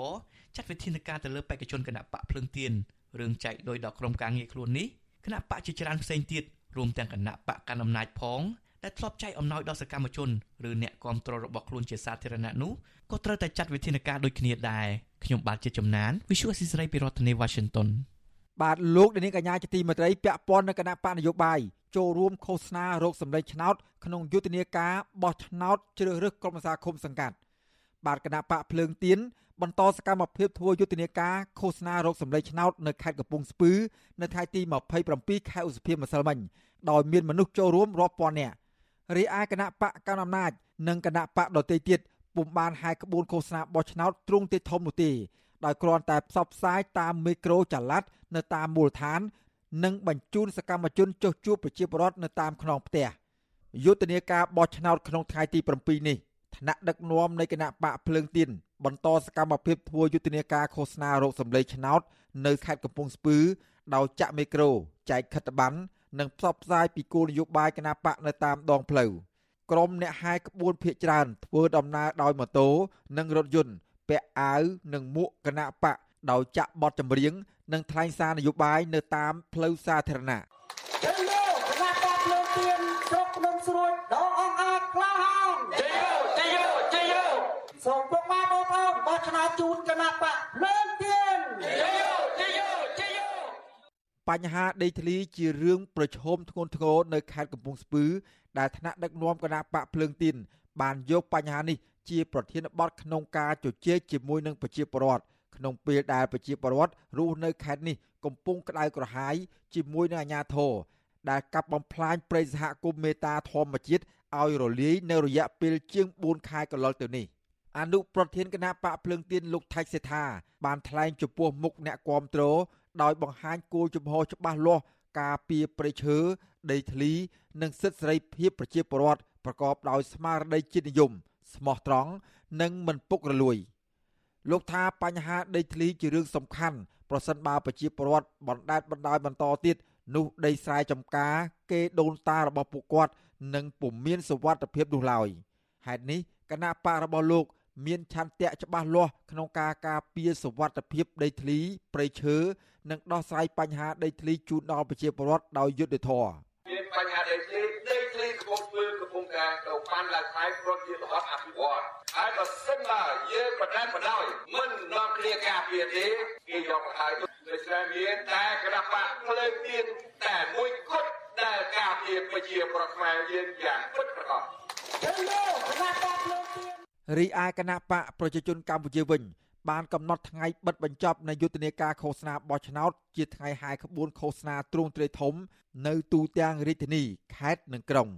ចាត់វិធានការទៅលើបេក្ខជនគណៈបកភ្លើងទៀនរឿងចែកលុយដល់ក្រុមការងារខ្លួននេះគណៈបកជាច្រើនផ្សេងទៀតរួមទាំងគណៈបកកណ្ដាលអំណាចផង ដែលធ្លាប់ចែកអំណោយដល់សកម្មជនឬអ្នកគាំទ្ររបស់ខ្លួនជាសាធារណៈនោះក៏ត្រូវតែចាត់វិធានការដូចគ្នាដែរខ្ញុំបាទជាចំណាន Visual Assisray ពីរដ្ឋធានី Washington បាទលោកនាងកញ្ញាជាទីមេត្រីពាក់ព័ន្ធនឹងគណៈបកនយោបាយចូលរួមឃោសនារោគសម្លេងឆ្នោតក្នុងយុទ្ធនាការបោះឆ្នោតជ្រើសរើសក្រុមប្រឹក្សាឃុំសង្កាត់បាទគណៈបកភ្លើងទៀនបន្តសកម្មភាពធ្វើយុទ្ធនាការឃោសនារោគសម្លេងឆ្នោតនៅខេត្តកំពង់ស្ពឺនៅថ្ងៃទី27ខែឧសភាម្សិលមិញដោយមានមនុស្សចូលរួមរាប់ពាន់នាក់ រីឯគណៈបកកណ្ដាលអំណាចនិងគណៈបកដទៃទៀតពុំបានហាយក្បួនឃោសនាបោះឆ្នោតទ្រង់ទេធំនោះទេដោយគ្រាន់តែផ្សព្វផ្សាយតាមមីក្រូចល័តនៅតាមមូលដ្ឋាន និងបញ្ជូនសកម្មជនចុះជួបប្រជាពលរដ្ឋនៅតាមខ្នងផ្ទះយុទ្ធនាការបោះឆ្នោតក្នុងថ្ងៃទី7នេះថ្នាក់ដឹកនាំនៃគណៈបកភ្លើងទៀនបន្តសកម្មភាពធ្វើយុទ្ធនាការឃោសនារោគសម្លេងឆ្នោត នៅខេត្តកំពង់ស្ពឺដោយចាក់មីក្រូចែកខិត្តប័ណ្ណ និងផ្សព្វផ្សាយពីគោលនយោបាយគណៈបកនៅតាមដងផ្លូវក្រុមអ្នកហែក្បួនភៀកច្រើនធ្វើដំណើរដោយម៉ូតូនិងរថយន្តពាក់អាវនិងមួកគណៈបកដោយចាក់បទចម្រៀងនិងថ្លែងសារនយោបាយនៅតាមផ្លូវសាធារណៈជ័យយោគណៈបកលើទៀនស្រុកភ្នំស្រួយដ៏អង្អាចក្លាហានជ័យយោជ័យយោជ័យយោសូមពុកម៉ែបងប្អូនបោះឆ្នោតជូនគណៈបកលើទៀនជ័យយោជ័យយោជ័យយោ បញ្ហាដីធ្លីជារឿងប្រឈមធ្ងន់ធ្ងរនៅខេត្តកំពង់ស្ពឺដែលថ្នាក់ដឹកនាំគណៈបកភ្លើងទីន បានយកបញ្ហានេះជាប្រធានបទក្នុងការជជែកជាមួយនឹងប្រជាពលរដ្ឋក្នុងពេលដែលប្រជាពលរដ្ឋរស់នៅខេត្តនេះកំពុងក្តៅក្រហាយជាមួយនឹងអាជ្ញាធរដែលកាប់បំផ្លាញព្រៃសហគមន៍មេតាធម្មជាតិឲ្យរលាយនៅរយៈពេលជាង4ខែកន្លងទៅនេះអនុប្រធានគណៈបកភ្លើងទៀនលោកថៃសេថាបានថ្លែងចំពោះមុខអ្នកគាំទ្រ ដោយបង្ហាញគោលជំហរច្បាស់លាស់ការពារព្រៃឈើដីធ្លី និងសិទ្ធិសេរីភាពប្រជាពលរដ្ឋប្រកបដោយស្មារតីជាតិនិយមស្មោះត្រង់និងមិនពុករលួយលោកថាបញ្ហាដីធ្លីជារឿងសំខាន់ប្រសិនបើប្រជាពលរដ្ឋបណ្ដេតបណ្ដោយបន្តទៀតនោះដីស្រែចម្ការ គេដូនតារបស់ពួកគាត់នឹងពុំមានសុវត្ថិភាពនោះឡើយហេតុនេះគណៈបករបស់លោក មានឆន្ទៈច្បាស់លាស់ក្នុងការការពារសវត្ថិភាពដីធ្លីព្រៃឈើនិងដោះស្រាយបញ្ហាដីធ្លីជូនដល់ប្រជាពលរដ្ឋដោយយុត្តិធម៌មានបញ្ហាដីធ្លីដីធ្លីកំពុងធ្វើកំពុងការទៅបានឡើងថ្លៃព្រោះជារបបអភិវឌ្ឍហើយបើសិនបើយើងបដែនបដោយមិននាំគ្នាការពារទេគេយកមកហើយដូច្នេះមានតែគណៈបកភ្លើងទៀនតែមួយគត់ដែលការពារប្រជាប្រដ្ឋខ្មែរយើងយ៉ាងពិតប្រាកដរី ឯគណៈបកប្រជាជនកម្ពុជាវិញ បានកំណត់ថ្ងៃបិទបញ្ចប់នៃយុទ្ធនាការឃោសនាបោះឆ្នោតជាថ្ងៃហាយក្បួនឃោសនាទ្រង់ទ្រាយធំ នៅទូទាំងរាជធានីខេត្តនិងក្រុង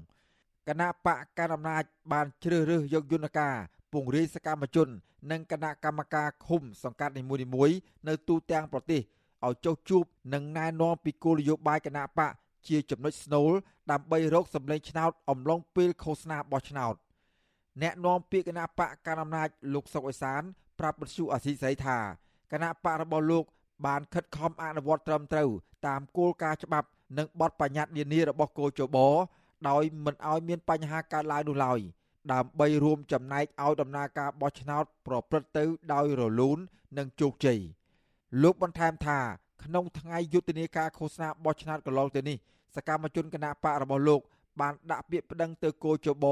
គណៈបកកណ្ដាលអំណាចបានជ្រើសរើសយកយន្តការពង្រាយសកម្មជន និងគណៈកម្មការឃុំសង្កាត់នីមួយៗនៅទូទាំងប្រទេសឲ្យចុះជួបនិងណែនាំពីគោលនយោបាយគណៈបកជាចំណុចស្នូលដើម្បីរកសម្លេងឆ្នោតអំឡុងពេលឃោសនាបោះឆ្នោត អ្នកនាំពាក្យគណៈបកកណ្ដាលអំណាចលោកសុកអេសាន ប្រាប់បទសុអសីស្រីថាគណៈបករបស់លោក បានខិតខំអនុវត្តត្រឹមត្រូវតាមគោលការណ៍ច្បាប់និងបទបញ្ញត្តិនានារបស់គោចបដោយមិនឲ្យមានបញ្ហាកើតឡើងនោះឡើយដើម្បីរួមចំណែកឲ្យដំណើរការបោះឆ្នោតប្រព្រឹត្តទៅដោយរលូននិងជោគជ័យលោកបន្ថែមថាក្នុងថ្ងៃយុទ្ធនាការឃោសនាបោះឆ្នោតកន្លងទៅនេះសកម្មជនគណៈបករបស់លោកបានដាក់ពាក្យប្តឹងទៅគោចប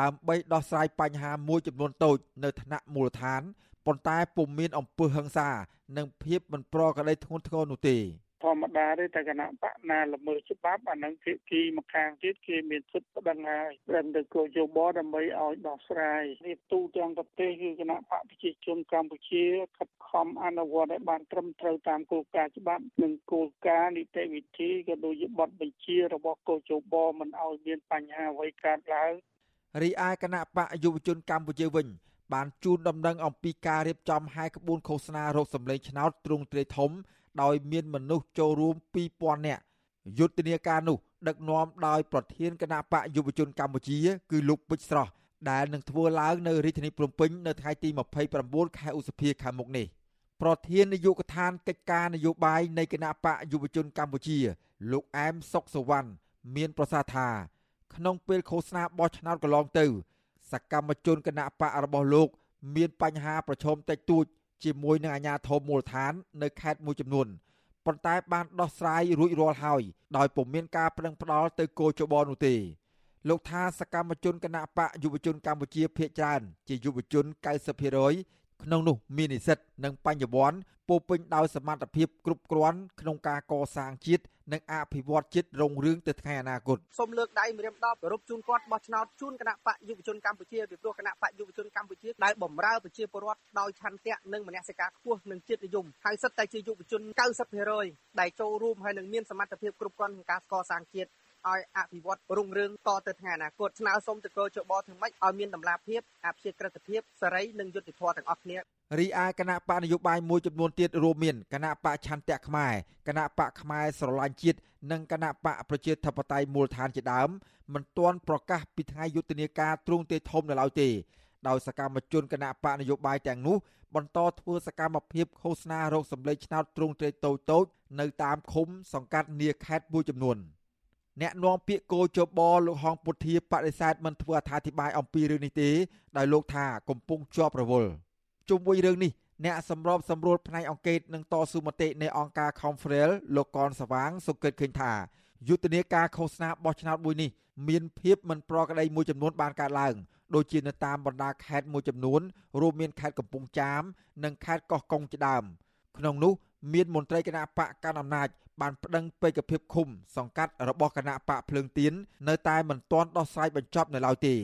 ដើម្បីដោះស្រាយបញ្ហាមួយចំនួនតូចនៅថ្នាក់មូលដ្ឋានប៉ុន្តែពុំមានអំពើហិង្សា និងភាពមិនប្រក្រតីធ្ងន់ធ្ងរនោះទេធម្មតាទេតែគណៈបកណាល្មើសច្បាប់អានឹងភាគីម្ខាងទៀតគេមានសិទ្ធិប្តឹងហើយព្រមទៅគោយោបល់ដើម្បីឲ្យដោះស្រាយនេះទូទាំងប្រទេសគឺគណៈបកប្រជាជនកម្ពុជាខិតខំអនុវត្តឲ្យបានត្រឹមត្រូវតាមគោលការណ៍ច្បាប់និងគោលការណ៍នីតិវិធីក៏ដូចជាបទបញ្ជារបស់គោយោបល់មិនឲ្យមានបញ្ហាអ្វីកើតឡើង រីឯគណៈបកយុវជនកម្ពុជាវិញ បានជូនដំណឹងអំពីការរៀបចំហែក្បួនឃោសនារោគសម្លេងឆ្នោតទ្រង់ទ្រាយធំ ដោយមានមនុស្សចូលរួម2000នាក់យុទ្ធនាការនោះដឹកនាំដោយប្រធានគណៈបកយុវជនកម្ពុជា គឺលោកពេជ្រស្រស់ដែលនឹងធ្វើឡើងនៅរាជធានីភ្នំពេញនៅថ្ងៃទី29ខែឧសភាខាងមុខនេះប្រធាននាយកដ្ឋានកិច្ចការនយោបាយនៃគណៈបកយុវជនកម្ពុជា លោកអែមសុកសវណ្ណមានប្រសាសន៍ថា ក្នុងពេលឃោសនាបោះឆ្នោតកន្លងទៅ សកម្មជនគណៈបករបស់លោក មានបញ្ហាប្រឈមតិចតួច ជាមួយនឹងអាជ្ញាធរមូលដ្ឋាន នៅខេត្តមួយចំនួនប៉ុន្តែបានដោះស្រាយរួចរាល់ហើយដោយពុំមានការប្រឹងផ្ដាល់ទៅគោចបនោះទេលោកថាសកម្មជនគណៈបកយុវជនកម្ពុជាភៀកច្រើនជាយុវជន90% ក្នុងនោះមាននិស្សិតនិងបញ្ញវន្តពោពេញដោយសមត្ថភាពគ្រប់គ្រាន់ក្នុងការកសាងជាតិនិងអភិវឌ្ឍជាតិរុងរឿងទៅថ្ងៃអនាគតសូមលើកដៃម្រាមដប់គោរពជូនគាត់បោះឆ្នោតជូនគណៈបកយុវជនកម្ពុជាពីព្រោះគណៈបកយុវជនកម្ពុជាដែលបំរើប្រជាពលរដ្ឋដោយឆន្ទៈនិងមនសិការខ្ពស់និងជាតិនិយមហើយសិតតែជាយុវជន90%ដែលចូលរួមហើយនឹងមានសមត្ថភាពគ្រប់គ្រាន់ក្នុងការកសាងជាតិ ឲ្យអភិវឌ្ឍរុងរឿងតទៅថ្ងៃអនាគតស្នើសុំទៅកោជបធ្វើម៉េចឲ្យមានតម្លាភាពអភិជាក្រិតភាពសេរីនិងយុត្តិធម៌ទាំងអស់គ្នារីឯគណៈបកនយោបាយមួយចំនួនទៀតរួមមានគណៈបកឆន្ទៈខ្មែរគណៈបកខ្មែរស្រឡាញ់ជាតិនិងគណៈបកប្រជាធិបតេយ្យមូលដ្ឋានជាដើមមិនទាន់ប្រកាសពីថ្ងៃយុទ្ធនាការទ្រង់ទេធំនៅឡើយទេដោយសកម្មជនគណៈបកនយោបាយទាំងនោះបន្តធ្វើសកម្មភាពឃោសនារោគសម្លេងឆ្នោតទ្រង់ទ្រាយតូចតូចនៅតាមឃុំសង្កាត់នាខេត្តមួយចំនួន។ អ្នកនាំពាក្យគោចបលោកហងពុធាបដិសេធមិនធ្វើអត្ថាធិប្បាយអំពីរឿងនេះទេដោយលោកថាកំពុងជាប់រវល់ជុំវិញរឿងនេះអ្នកសម្របសម្រួលផ្នែកអង្គការនិងតស៊ូមតិនៃអង្គការ Confrel លោកកនសវាងសុគិតឃើញថាយុទ្ធនាការឃោសនាបោះឆ្នោតមួយនេះមានភាពមិនប្រក្រតីមួយចំនួនបានកើតឡើងដូចជានៅតាមបណ្ដាខេត្តមួយចំនួនរួមមានខេត្តកំពង់ចាម និងខេត្តកោះកុងជាដើមក្នុងនោះមានមន្ត្រីគណៈបកកណ្ដាលអំណាច បានប្តឹងពេកភាពឃុំ សង្កាត់របស់គណៈបកភ្លើងទៀននៅតែមិនទាន់ដោះស្រាយបញ្ចប់នៅឡើយទេ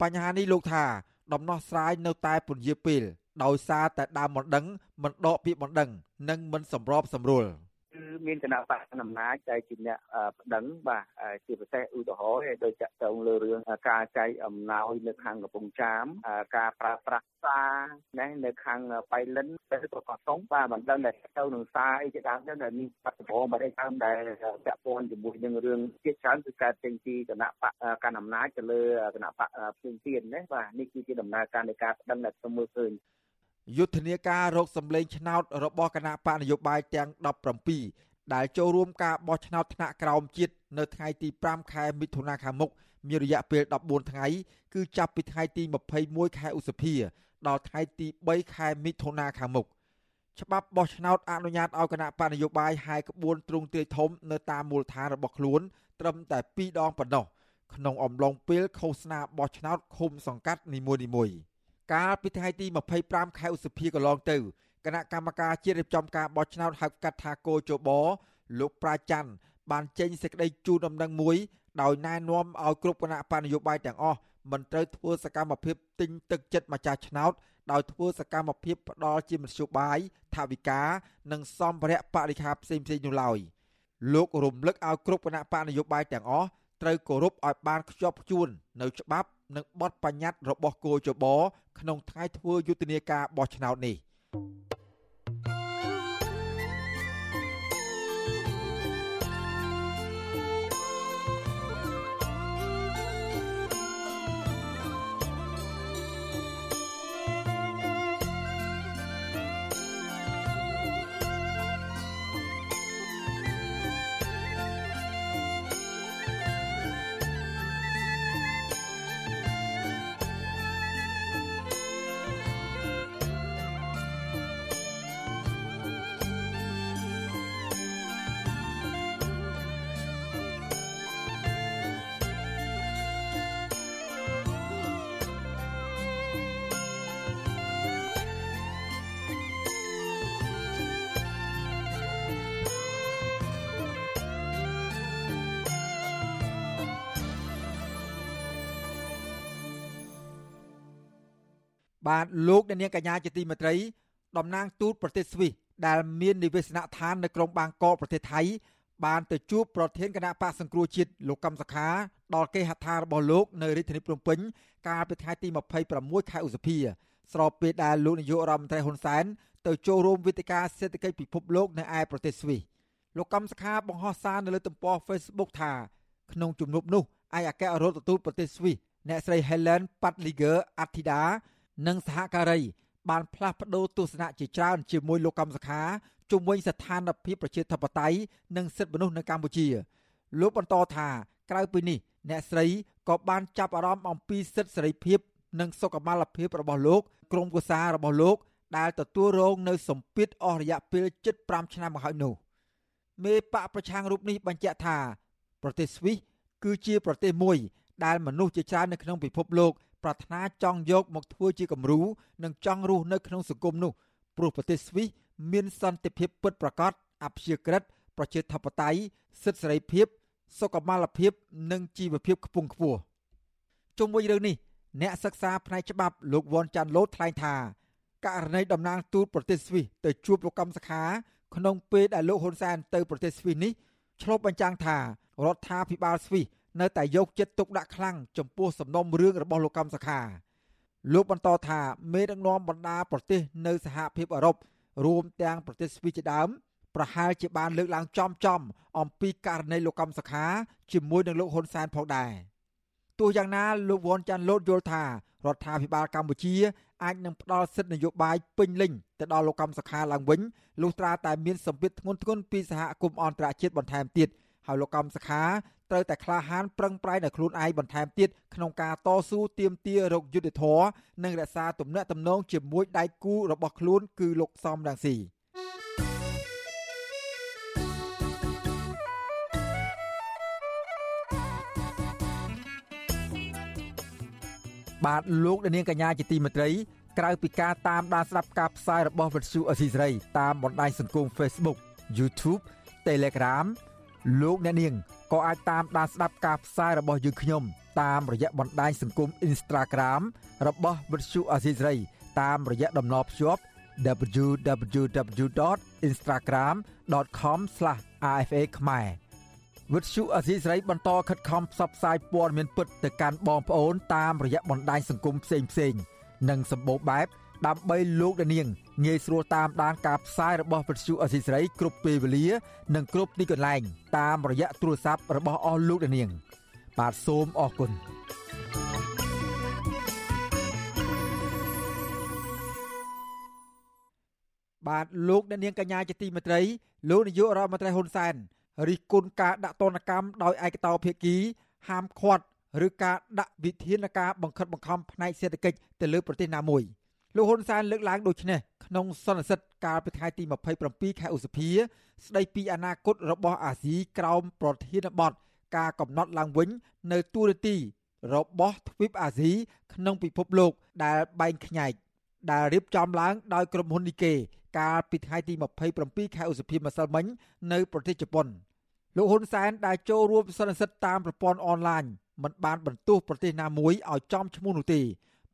បញ្ហានេះលោកថា ដំណោះស្រាយនៅតែពន្យាពេលដោយសារតែដើមមិនដឹងមិនដកពាក្យមិនដឹង និងមិនសម្របសម្រួល លមានគណៈបកអំណាចដែលជាអ្នកប្តឹងបាទជាពិសេសឧទាហរណ៍ដោយចាក់តងលើរឿងការចែកអំណោយនៅខាងកំពង់ចាមការប្រើប្រាស់សារណានៅខាងបៃលិនទៅក៏កតុងបាទមិនដឹងតែទៅនឹងសារអីជាដើមទៅដែលមានបាត់ដំបងបាត់អីដើមដែលពាក់ព័ន្ធជាមួយនឹងរឿងជាច្រើនគឺកើតចេញពីគណៈបកកាន់អំណាចទៅលើគណៈបកផ្សេងទៀតណាបាទនេះគឺជាដំណើរការនៃការប្តឹងដែលខ្ញុំមើលឃើញ យុទ្ធនាការរកសម្លេងឆ្នោតរបស់គណៈបកនយោបាយទាំង17ដែលចូលរួមការបោះឆ្នោតថ្នាក់ក្រោមជាតិនៅថ្ងៃទី5ខែមិថុនាខាងមុខមានរយៈពេល14ថ្ងៃគឺចាប់ពីថ្ងៃទី21ខែឧសភាដល់ថ្ងៃទី3ខែមិថុនាខាងមុខច្បាប់បោះឆ្នោតអនុញ្ញាតឲ្យគណៈបកនយោបាយហាយក្បួនទ្រង់ទ្រាយធំនៅតាមមូលដ្ឋានរបស់ខ្លួន ត្រឹមតែ2ដងប៉ុណ្ណោះក្នុងអំឡុងពេលឃោសនាបោះឆ្នោតឃុំសង្កាត់នីមួយៗ កាលពីថ្ងៃទី25ខែឧសភាកន្លងទៅគណៈកម្មការជាតិរៀបចំការបោះឆ្នោតហៅកាត់ថាកោជបលោកប្រាច័ន្ទបានចេញសេចក្តីជូនដំណឹងមួយដោយណែនាំឲ្យគ្រប់គណៈបកនយោបាយទាំងអស់មិនត្រូវធ្វើសកម្មភាពទិញទឹកចិត្តម្ចាស់ឆ្នោតដោយធ្វើសកម្មភាពផ្ដាល់ជាមធ្យោបាយថាវិការនិងសម្ភារៈបរិខាផ្សេងៗនោះឡើយលោករំលឹកឲ្យគ្រប់គណៈបកនយោបាយទាំងអស់ ត្រូវគោរពឲ្យបានខ្ជាប់ខ្ជួននៅច្បាប់និងបទបញ្ញត្តិរបស់គោចបក្នុងថ្ងៃធ្វើយុទ្ធនាការបោះឆ្នោតនេះ បាទលោកអ្នកនាងកញ្ញាជាទីមេត្រីតំណាងទូតប្រទេសស្វីសដែលមាននិវេសនដ្ឋាននៅក្រុងបាងកកប្រទេសថៃបានទៅជួបប្រធានគណៈបកសង្គ្រោះជាតិលោកកំសខាដល់គេហដ្ឋានរបស់លោកនៅរាជធានីភ្នំពេញកាលពីថ្ងៃទី26ខែឧសភាស្របពេលដែលលោកនាយករដ្ឋមន្ត្រីហ៊ុនសែនទៅចូលរួមវេទិកាសេដ្ឋកិច្ចពិភពលោកនៅឯប្រទេសស្វីសលោកកំសខាបង្ហោះសារនៅលើទំព័រ Facebook ថាក្នុងជំនួបនោះឯកអគ្គរដ្ឋទូតប្រទេសស្វីសអ្នកស្រី Helen Patliger Attida និងសហការី បានផ្លាស់ប្តូរទស្សនៈជាច្រើនជាមួយលោកកំសខាជុំវិញស្ថានភាពប្រជាធិបតេយ្យនិងសិទ្ធិមនុស្សនៅកម្ពុជាលោកបន្តថាក្រៅពីនេះ អ្នកស្រីក៏បានចាប់អារម្មណ៍អំពីសិទ្ធិសេរីភាពនិងសុខុមាលភាពរបស់លោកក្រុមគូសាររបស់លោក ដែលទទួលរងនៅសម្ពាធអស់រយៈពេល75ឆ្នាំមកហើយនោះមេបកប្រឆាំងរូបនេះបញ្ជាក់ថា ប្រទេសស្វីសគឺជាប្រទេសមួយដែលមនុស្សជាច្រើននៅក្នុងពិភពលោក ប្រាថ្នាចង់យកមកធ្វើជាគំរូនិងចង់រស់នៅក្នុងសង្គមនោះព្រោះប្រទេសស្វីសមានសន្តិភាពពិតប្រាកដអព្យាក្រឹតប្រជាធិបតេយ្យសិទ្ធិសេរីភាព សុខុមាលភាព និងជីវភាពខ្ពង់ខ្ពស់ជុំវិញរឿងនេះអ្នកសិក្សាផ្នែកច្បាប់លោកវ៉ាន់ចាន់ឡូតថ្លែងថាករណីតំណាងទូតប្រទេសស្វីសទៅជួបលោកកំសខាក្នុងពេលដែលលោកហ៊ុនសែនទៅប្រទេសស្វីសនេះឆ្លុះបញ្ចាំងថារដ្ឋាភិបាលស្វីស នៅតែយកចិត្តទុកដាក់ខ្លាំងចំពោះសំណុំរឿងរបស់លោកកំសខាលោកបន្តថាមេដឹកនាំបណ្ដាប្រទេសនៅសហភាពអឺរ៉ុបរួមទាំងប្រទេសស្វីសជាដើមប្រហែលជាបានលើកឡើងចំចំអំពីករណីលោកកំសខាជាមួយនឹងលោកហ៊ុនសែនផងដែរទោះយ៉ាងណាលោកវ៉ាន់ចាន់លូតយល់ថារដ្ឋាភិបាលកម្ពុជា អាចនឹងផ្ដល់សិទ្ធិនយោបាយពេញលេញទៅដល់លោកកំសខាឡើងវិញលុះត្រាតែមានសម្ពាធធ្ងន់ធ្ងរពីសហគមន៍អន្តរជាតិបន្ថែមទៀតហើយលោកកំសខា ត្រូវតែក្លាហានប្រឹងប្រែងដល់ខ្លួនឯងបន្ថែមទៀតក្នុងការតស៊ូទាមទាររកយុត្តិធម៌និងរក្សាទំនាក់ទំនងជាមួយដៃគូរបស់ខ្លួនគឺលោកសំរងស៊ីបាទលោកនាងកញ្ញាជាទីមេត្រីក្រៅពីការតាមដានស្ដាប់ការផ្សាយរបស់វិទ្យុអស៊ីសេរីតាមបណ្ដាញសង្គម Facebook YouTube Telegram លោកអ្នកនាង ក៏អាចតាមដានស្ដាប់ការផ្សាយរបស់យើងខ្ញុំ តាមរយៈបណ្ដាញសង្គម Instagram របស់ Vuthu Azizi តាមរយៈតំណភ្ជាប់ www instagram.com/rfa ខ្មែរវិទ្យុអសីសេរីបន្តខិតខំផ្សព្វផ្សាយព័ត៌មានពិតទៅកាន់បងប្អូនតាមរយៈបណ្ដាញសង្គមផ្សេងៗនិងសម្បូរបែប ដើម្បីលោកនាងងាយស្រួលតាមដានការផ្សាយរបស់វិទ្យុអសីសេរីគ្រប់ពេលវេលា និងគ្រប់ទីកន្លែង តាមរយៈទូរស័ព្ទរបស់អស់លោកនាង បាទសូមអរគុណបាទលោកអ្នកនាងកញ្ញាជាទីមេត្រីលោកនាយករដ្ឋមន្ត្រីហ៊ុនសែនរិះគន់ការដាក់ទណ្ឌកម្មដោយឯកតោភាគី ហាមឃាត់ឬការដាក់វិធានការបង្ខិតបង្ខំផ្នែកសេដ្ឋកិច្ចទៅលើប្រទេសណាមួយ លោកហ៊ុនសែនលើកឡើងដូចនេះក្នុងសន្និសីទកាលពីថ្ងៃទី27ខែឧសភាស្ដីពីអនាគតរបស់អាស៊ីក្រោមប្រធានបទការកំណត់ឡើងវិញនៅទូរទីរបស់ទ្វីបអាស៊ីក្នុងពិភពលោកដែលបែងខ្ញែកដែលរៀបចំឡើងដោយក្រុមហ៊ុននីកេកាលពីថ្ងៃទី27ខែឧសភាម្សិលមិញនៅប្រទេសជប៉ុនលោកហ៊ុនសែនដែលចូលរួមសន្និសីទតាមប្រព័ន្ធអនឡាញមិនបានបន្ទោសប្រទេសណាមួយឲ្យចំឈ្មោះនោះទេ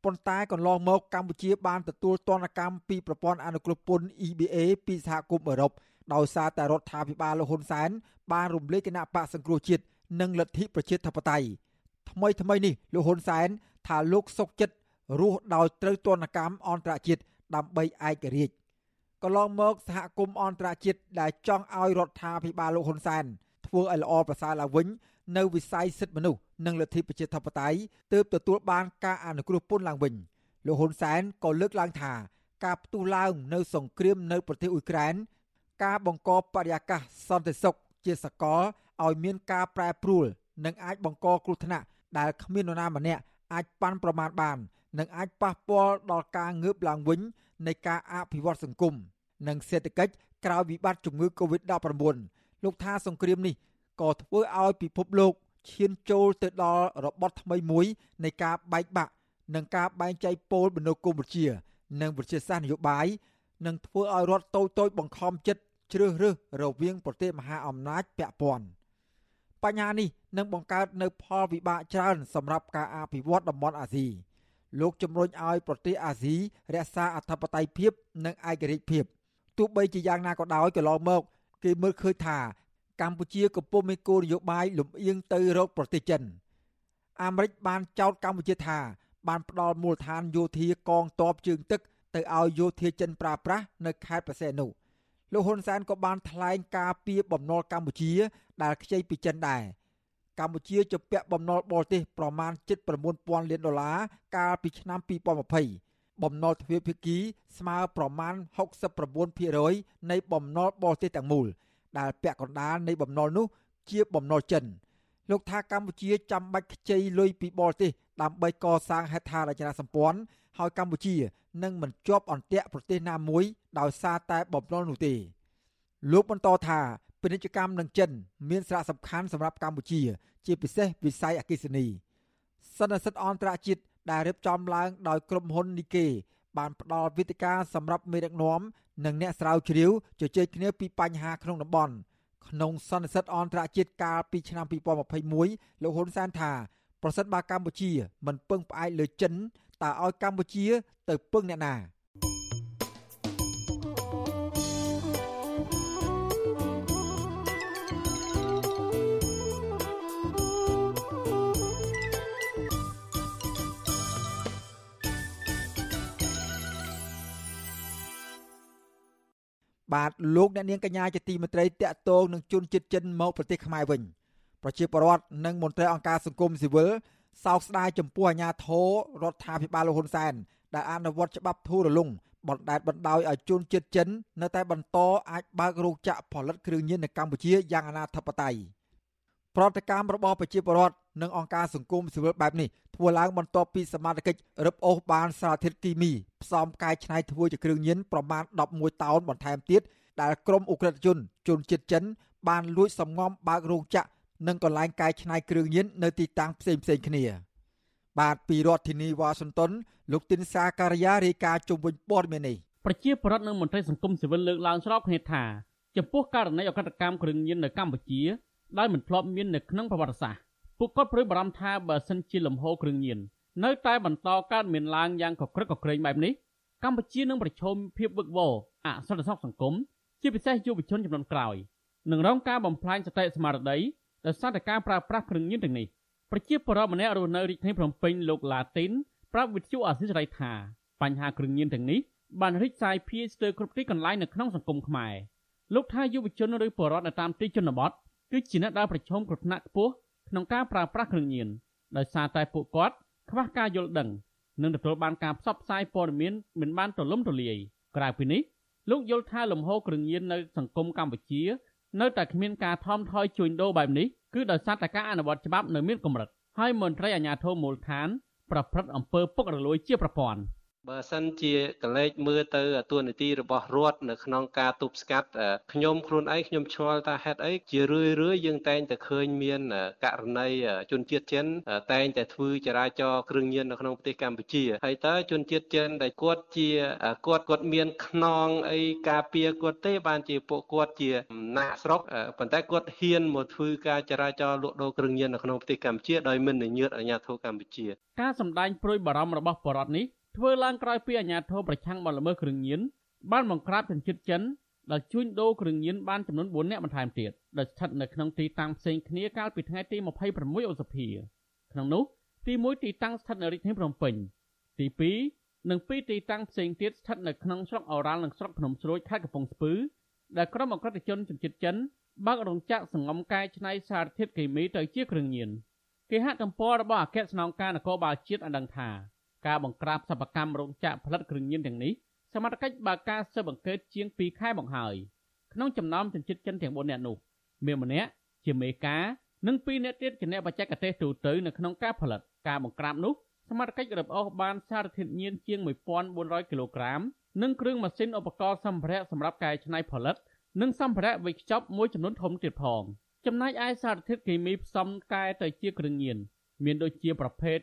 ប៉ុន្តែកន្លងមកកម្ពុជាបានទទួលទណ្ឌកម្មពីប្រព័ន្ធអនុគ្រោះពន្ធ EBA ពីសហគមន៍អឺរ៉ុបដោយសារតែរដ្ឋាភិបាលលោកហ៊ុនសែនបានរំលាយគណៈបកសង្គ្រោះជាតិនិងលទ្ធិប្រជាធិបតេយ្យថ្មីថ្មីនេះលោកហ៊ុនសែនថាលោកសុកចិត្តរស់ដោយត្រូវទណ្ឌកម្មអន្តរជាតិដើម្បីឯករាជ្យកន្លងមកសហគមន៍អន្តរជាតិដែលចង់ឲ្យរដ្ឋាភិបាលលោកហ៊ុនសែនធ្វើឲ្យល្អប្រសើរឡើងវិញ នៅវិស័យសិទ្ធិមនុស្សនិងលទ្ធិប្រជាធិបតេយ្យទើបទទួលបានការអនុគ្រោះពន្ធឡើងវិញលោកហ៊ុនសែនក៏លើកឡើងថាការផ្ទុះឡើងនៅសង្គ្រាមនៅប្រទេសអ៊ុយក្រែនការបង្កបរិយាកាសសន្តិសុខជាសកលឲ្យមានការប្រែប្រួលនិងអាចបង្កគ្រោះថ្នាក់ដែលគ្មាននរណាម្នាក់អាចប៉ាន់ប្រមាណបាននិងអាចប៉ះពាល់ដល់ការងើបឡើងវិញនៃការអភិវឌ្ឍសង្គមនិងសេដ្ឋកិច្ចក្រោយវិបត្តិជំងឺ Covid-19 លោកថាសង្គ្រាមនេះ ក៏ធ្វើឲ្យពិភពលោកឈានចូលទៅដល់របត់ថ្មីមួយនៃការបែកបាក់និងការបែងចែកពលបណ្ដោះកម្ពុជា និងវិទ្យាសាស្ត្រនយោបាយនឹងធ្វើឲ្យរដ្ឋតូចតូចបង្ខំចិត្តជ្រើសរើសរវាងប្រទេសមហាអំណាចពាក់ព័ន្ធបញ្ហានេះនឹងបង្កើតនៅផលវិបាកច្រើនសម្រាប់ការអភិវឌ្ឍតំបន់អាស៊ីលោកជំរុញឲ្យប្រទេសអាស៊ីរក្សាអធិបតេយ្យភាព និងឯករាជ្យភាពទោះបីជាយ៉ាងណាក៏ដោយកន្លងមក គេមើលឃើញថា កម្ពុជាកំពុងមានគោលនយោបាយលំអៀងទៅរកប្រទេសចិនអាមេរិកបានចោទកម្ពុជាថា បានផ្ដល់មូលដ្ឋានយោធាកងទ័ពជើងទឹកទៅឲ្យយោធាចិនប្រើប្រាស់នៅខេត្តប្រសេនុលោកហ៊ុនសែនក៏បានថ្លែងការពីបំណុលកម្ពុជា ដែលខ្ចីពីចិនដែរកម្ពុជាជាពាក់បំណុលបរទេសប្រមាណ79000លានដុល្លារកាលពីឆ្នាំ2020បំណុលទ្វេភាគីស្មើប្រមាណ69%នៃបំណុលបរទេសទាំងមូល ដែលពាក់កណ្ដាលនៃបំណុលនោះជាបំណុលចិនលោកថាកម្ពុជាចាំបាច់ខ្ចីលុយពីបរទេសដើម្បីកសាងហេដ្ឋារចនាសម្ព័ន្ធហើយកម្ពុជានឹងមិនជាប់អន្ទាក់ប្រទេសណាមួយដោយសារតែបំណុលនោះទេលោកបន្តថាពាណិជ្ជកម្មនឹងចិន មានសារៈសំខាន់សម្រាប់កម្ពុជា ជាពិសេសវិស័យអគិសនីសន្និសីទអន្តរជាតិដែលរៀបចំឡើងដោយក្រុមហ៊ុននីកេ បានផ្ដល់វិធីការសម្រាប់មេដឹកនាំនិងអ្នកស្រាវជ្រាវជជែកគ្នាពីបញ្ហាក្នុងតំបន់ក្នុងសន្និសីទអន្តរជាតិកាលពីឆ្នាំ2021លោកហ៊ុនសែនថាប្រសិនបើកម្ពុជាមិនពឹងផ្អែកលើចិនតើឲ្យកម្ពុជាទៅពឹងអ្នកណា បាទលោកអ្នកនាងកញ្ញាជាទីមេត្រីតាក់ទងនឹងជនជាតិចិនមកប្រទេសខ្មែរវិញប្រជាពលរដ្ឋនិងមន្ត្រីអង្គការសង្គមស៊ីវិលសោកស្ដាយចំពោះអាញាធររដ្ឋាភិបាលលោកហ៊ុនសែនដែលអនុវត្តច្បាប់ធូររលុងបណ្តែតបណ្ដោយឲ្យជនជាតិចិន នៅតែបន្តអាចបើករោងចក្រផលិតគ្រឿងញៀននៅកម្ពុជាយ៉ាងអនាធិបតេយ្យ ប្រតិកម្មរបស់ប្រជាពលរដ្ឋនិងអង្គការសង្គមស៊ីវិលបែបនេះធ្វើឡើងបន្ទាប់ពីសមាជិករឹបអូសបានសារធាតុគីមីផ្សំកែច្នៃធ្វើជាគ្រឿងញៀនប្រមាណ11តោនបន្ថែមទៀតដែលក្រុមអ ுக ្រិតជនជនជាតិចិន បានលួចសំងំបើករោងចក្រនិងកន្លែងកែច្នៃគ្រឿងញៀននៅទីតាំងផ្សេងផ្សេងគ្នា បាទពីរដ្ឋធានីវ៉ាស៊ីនតោនលោកទីនសាការីយ៉ារាយការណ៍ជុំវិញព័ត៌មាននេះប្រជាពលរដ្ឋនិងមន្ត្រីសង្គមស៊ីវិលលើកឡើងស្របគ្នាថាចំពោះករណីអកតកម្មគ្រឿងញៀននៅកម្ពុជា ដែលមិនធ្លាប់មាននៅក្នុងប្រវត្តិសាស្ត្រពួកគាត់ព្រួយបារម្ភថាបើសិនជាលំហូរគ្រឿងញៀននៅតែបន្តកើតមានឡើងយ៉ាងកក្រឹកកក្រែងបែបនេះកម្ពុជានឹងប្រឈមភាពវឹកវរអសន្តិសុខសង្គមជាពិសេសយុវជនចំនួនក្រោយនឹងរងការបំផ្លាញសតិស្មារតីដោយសារតែការប្រើប្រាស់គ្រឿងញៀនទាំងនេះប្រជាពលរដ្ឋម្នាក់រស់នៅរាជធានីភ្នំពេញលោកឡាទីនប្រាប់វិទ្យុអាស៊ីសេរីថាបញ្ហាគ្រឿងញៀនទាំងនេះបានរីកសាយភាយស្ទើរគ្រប់ទីកន្លែងនៅក្នុងសង្គមខ្មែរលោកថាយុវជនឬពលរដ្ឋនៅតាមទីជនបទ គឺជាអ្នកដែលប្រឈមគ្រោះថ្នាក់ខ្ពស់ក្នុងការប្រើប្រាស់គ្រឿងញៀនដោយសារតែពួកគាត់ខ្វះការយល់ដឹងនិងទទួលបានការផ្សព្វផ្សាយព័ត៌មានមិនបានទូលំទូលាយក្រៅពីនេះលោកយល់ថាលំហូរគ្រឿងញៀននៅសង្គមកម្ពុជា នៅតែគ្មានការថមថយជួញដូរបែបនេះគឺដោយសារតែការអនុវត្តច្បាប់នៅមានកម្រិតហើយមន្ត្រីអាជ្ញាធរមូលដ្ឋានប្រព្រឹត្តអំពើពុករលួយជាប្រព័ន្ធ។ បើសិនជាកលេចមើលទៅទួនាទីរបស់រដ្ឋនៅក្នុងការទប់ស្កាត់ខ្ញុំខ្លួនឯងខ្ញុំឆ្ងល់ថាហេតុអីជារឿយរឿយយើងតែងតែឃើញមានករណីជនជាតិចិនតែងតែធ្វើចរាចរគ្រឿងញៀននៅក្នុងប្រទេសកម្ពុជាហើយតើជនជាតិចិនដែលគាត់ជាគាត់គាត់មានខ្នងអីការពារគាត់ទេបានជាពួកគាត់ជាណាក់ស្រុកប៉ុន្តែគាត់ហ៊ានមកធ្វើការចរាចរលក់ដូរគ្រឿងញៀននៅក្នុងប្រទេសកម្ពុជាដោយមិនញើតអាជ្ញាធរកម្ពុជាការសម្ដែងព្រួយបារម្ភរបស់បរដ្ឋនេះ ធ្វើឡើងក្រោយពីអាជ្ញាធរប្រឆាំងបទល្មើសគ្រឿងញៀនបានបង្ក្រាបជនជាតិចិនដែលជួញដូរគ្រឿងញៀនបានចំនួន4នាក់បន្ថែមទៀតដែលស្ថិតនៅក្នុងទីតាំងផ្សេងគ្នាកាលពីថ្ងៃទី26ឧសភាក្នុងនោះទី1ទីតាំងស្ថិតនៅរាជធានីភ្នំពេញទី2និង2ទីតាំងផ្សេងទៀតស្ថិតនៅក្នុងស្រុកអូរ៉ាល់និងស្រុកភ្នំស្រួយខេត្តកំពង់ស្ពឺដែលក្រុមអក្រិតជនជនជាតិចិនបើករោងចក្រសង្ងំកែច្នៃសារធាតុគីមីទៅជាគ្រឿងញៀនគេហទំព័ររបស់អគ្គស្នងការនគរបាលជាតិបានដឹងថា ការបង្ក្រាបសិប្បកម្មរោងចក្រផលិតគ្រឿងញៀនទាំងនេះសមត្ថកិច្ចបើកការស៊ើបអង្កេតជាង2ខែមកហើយក្នុងចំណោមជនជាតិចិនទាំង4នាក់នោះមានម្នាក់ជាមេការនិង2នាក់ទៀតជាអ្នកបច្ចេកទេសទូទៅនៅក្នុងការផលិតការបង្ក្រាបនោះសមត្ថកិច្ចរឹបអូសបានសារធាតុញៀនជាង1400គីឡូក្រាមនិងគ្រឿងម៉ាស៊ីនឧបករណ៍សម្ភារៈសម្រាប់កែច្នៃផលិត និងសម្ភារៈវេចខ្ចប់មួយចំនួនធំទៀតផងចំណែកឯសារធាតុគីមីផ្សំកែទៅជាគ្រឿងញៀនមានដូចជាប្រភេទ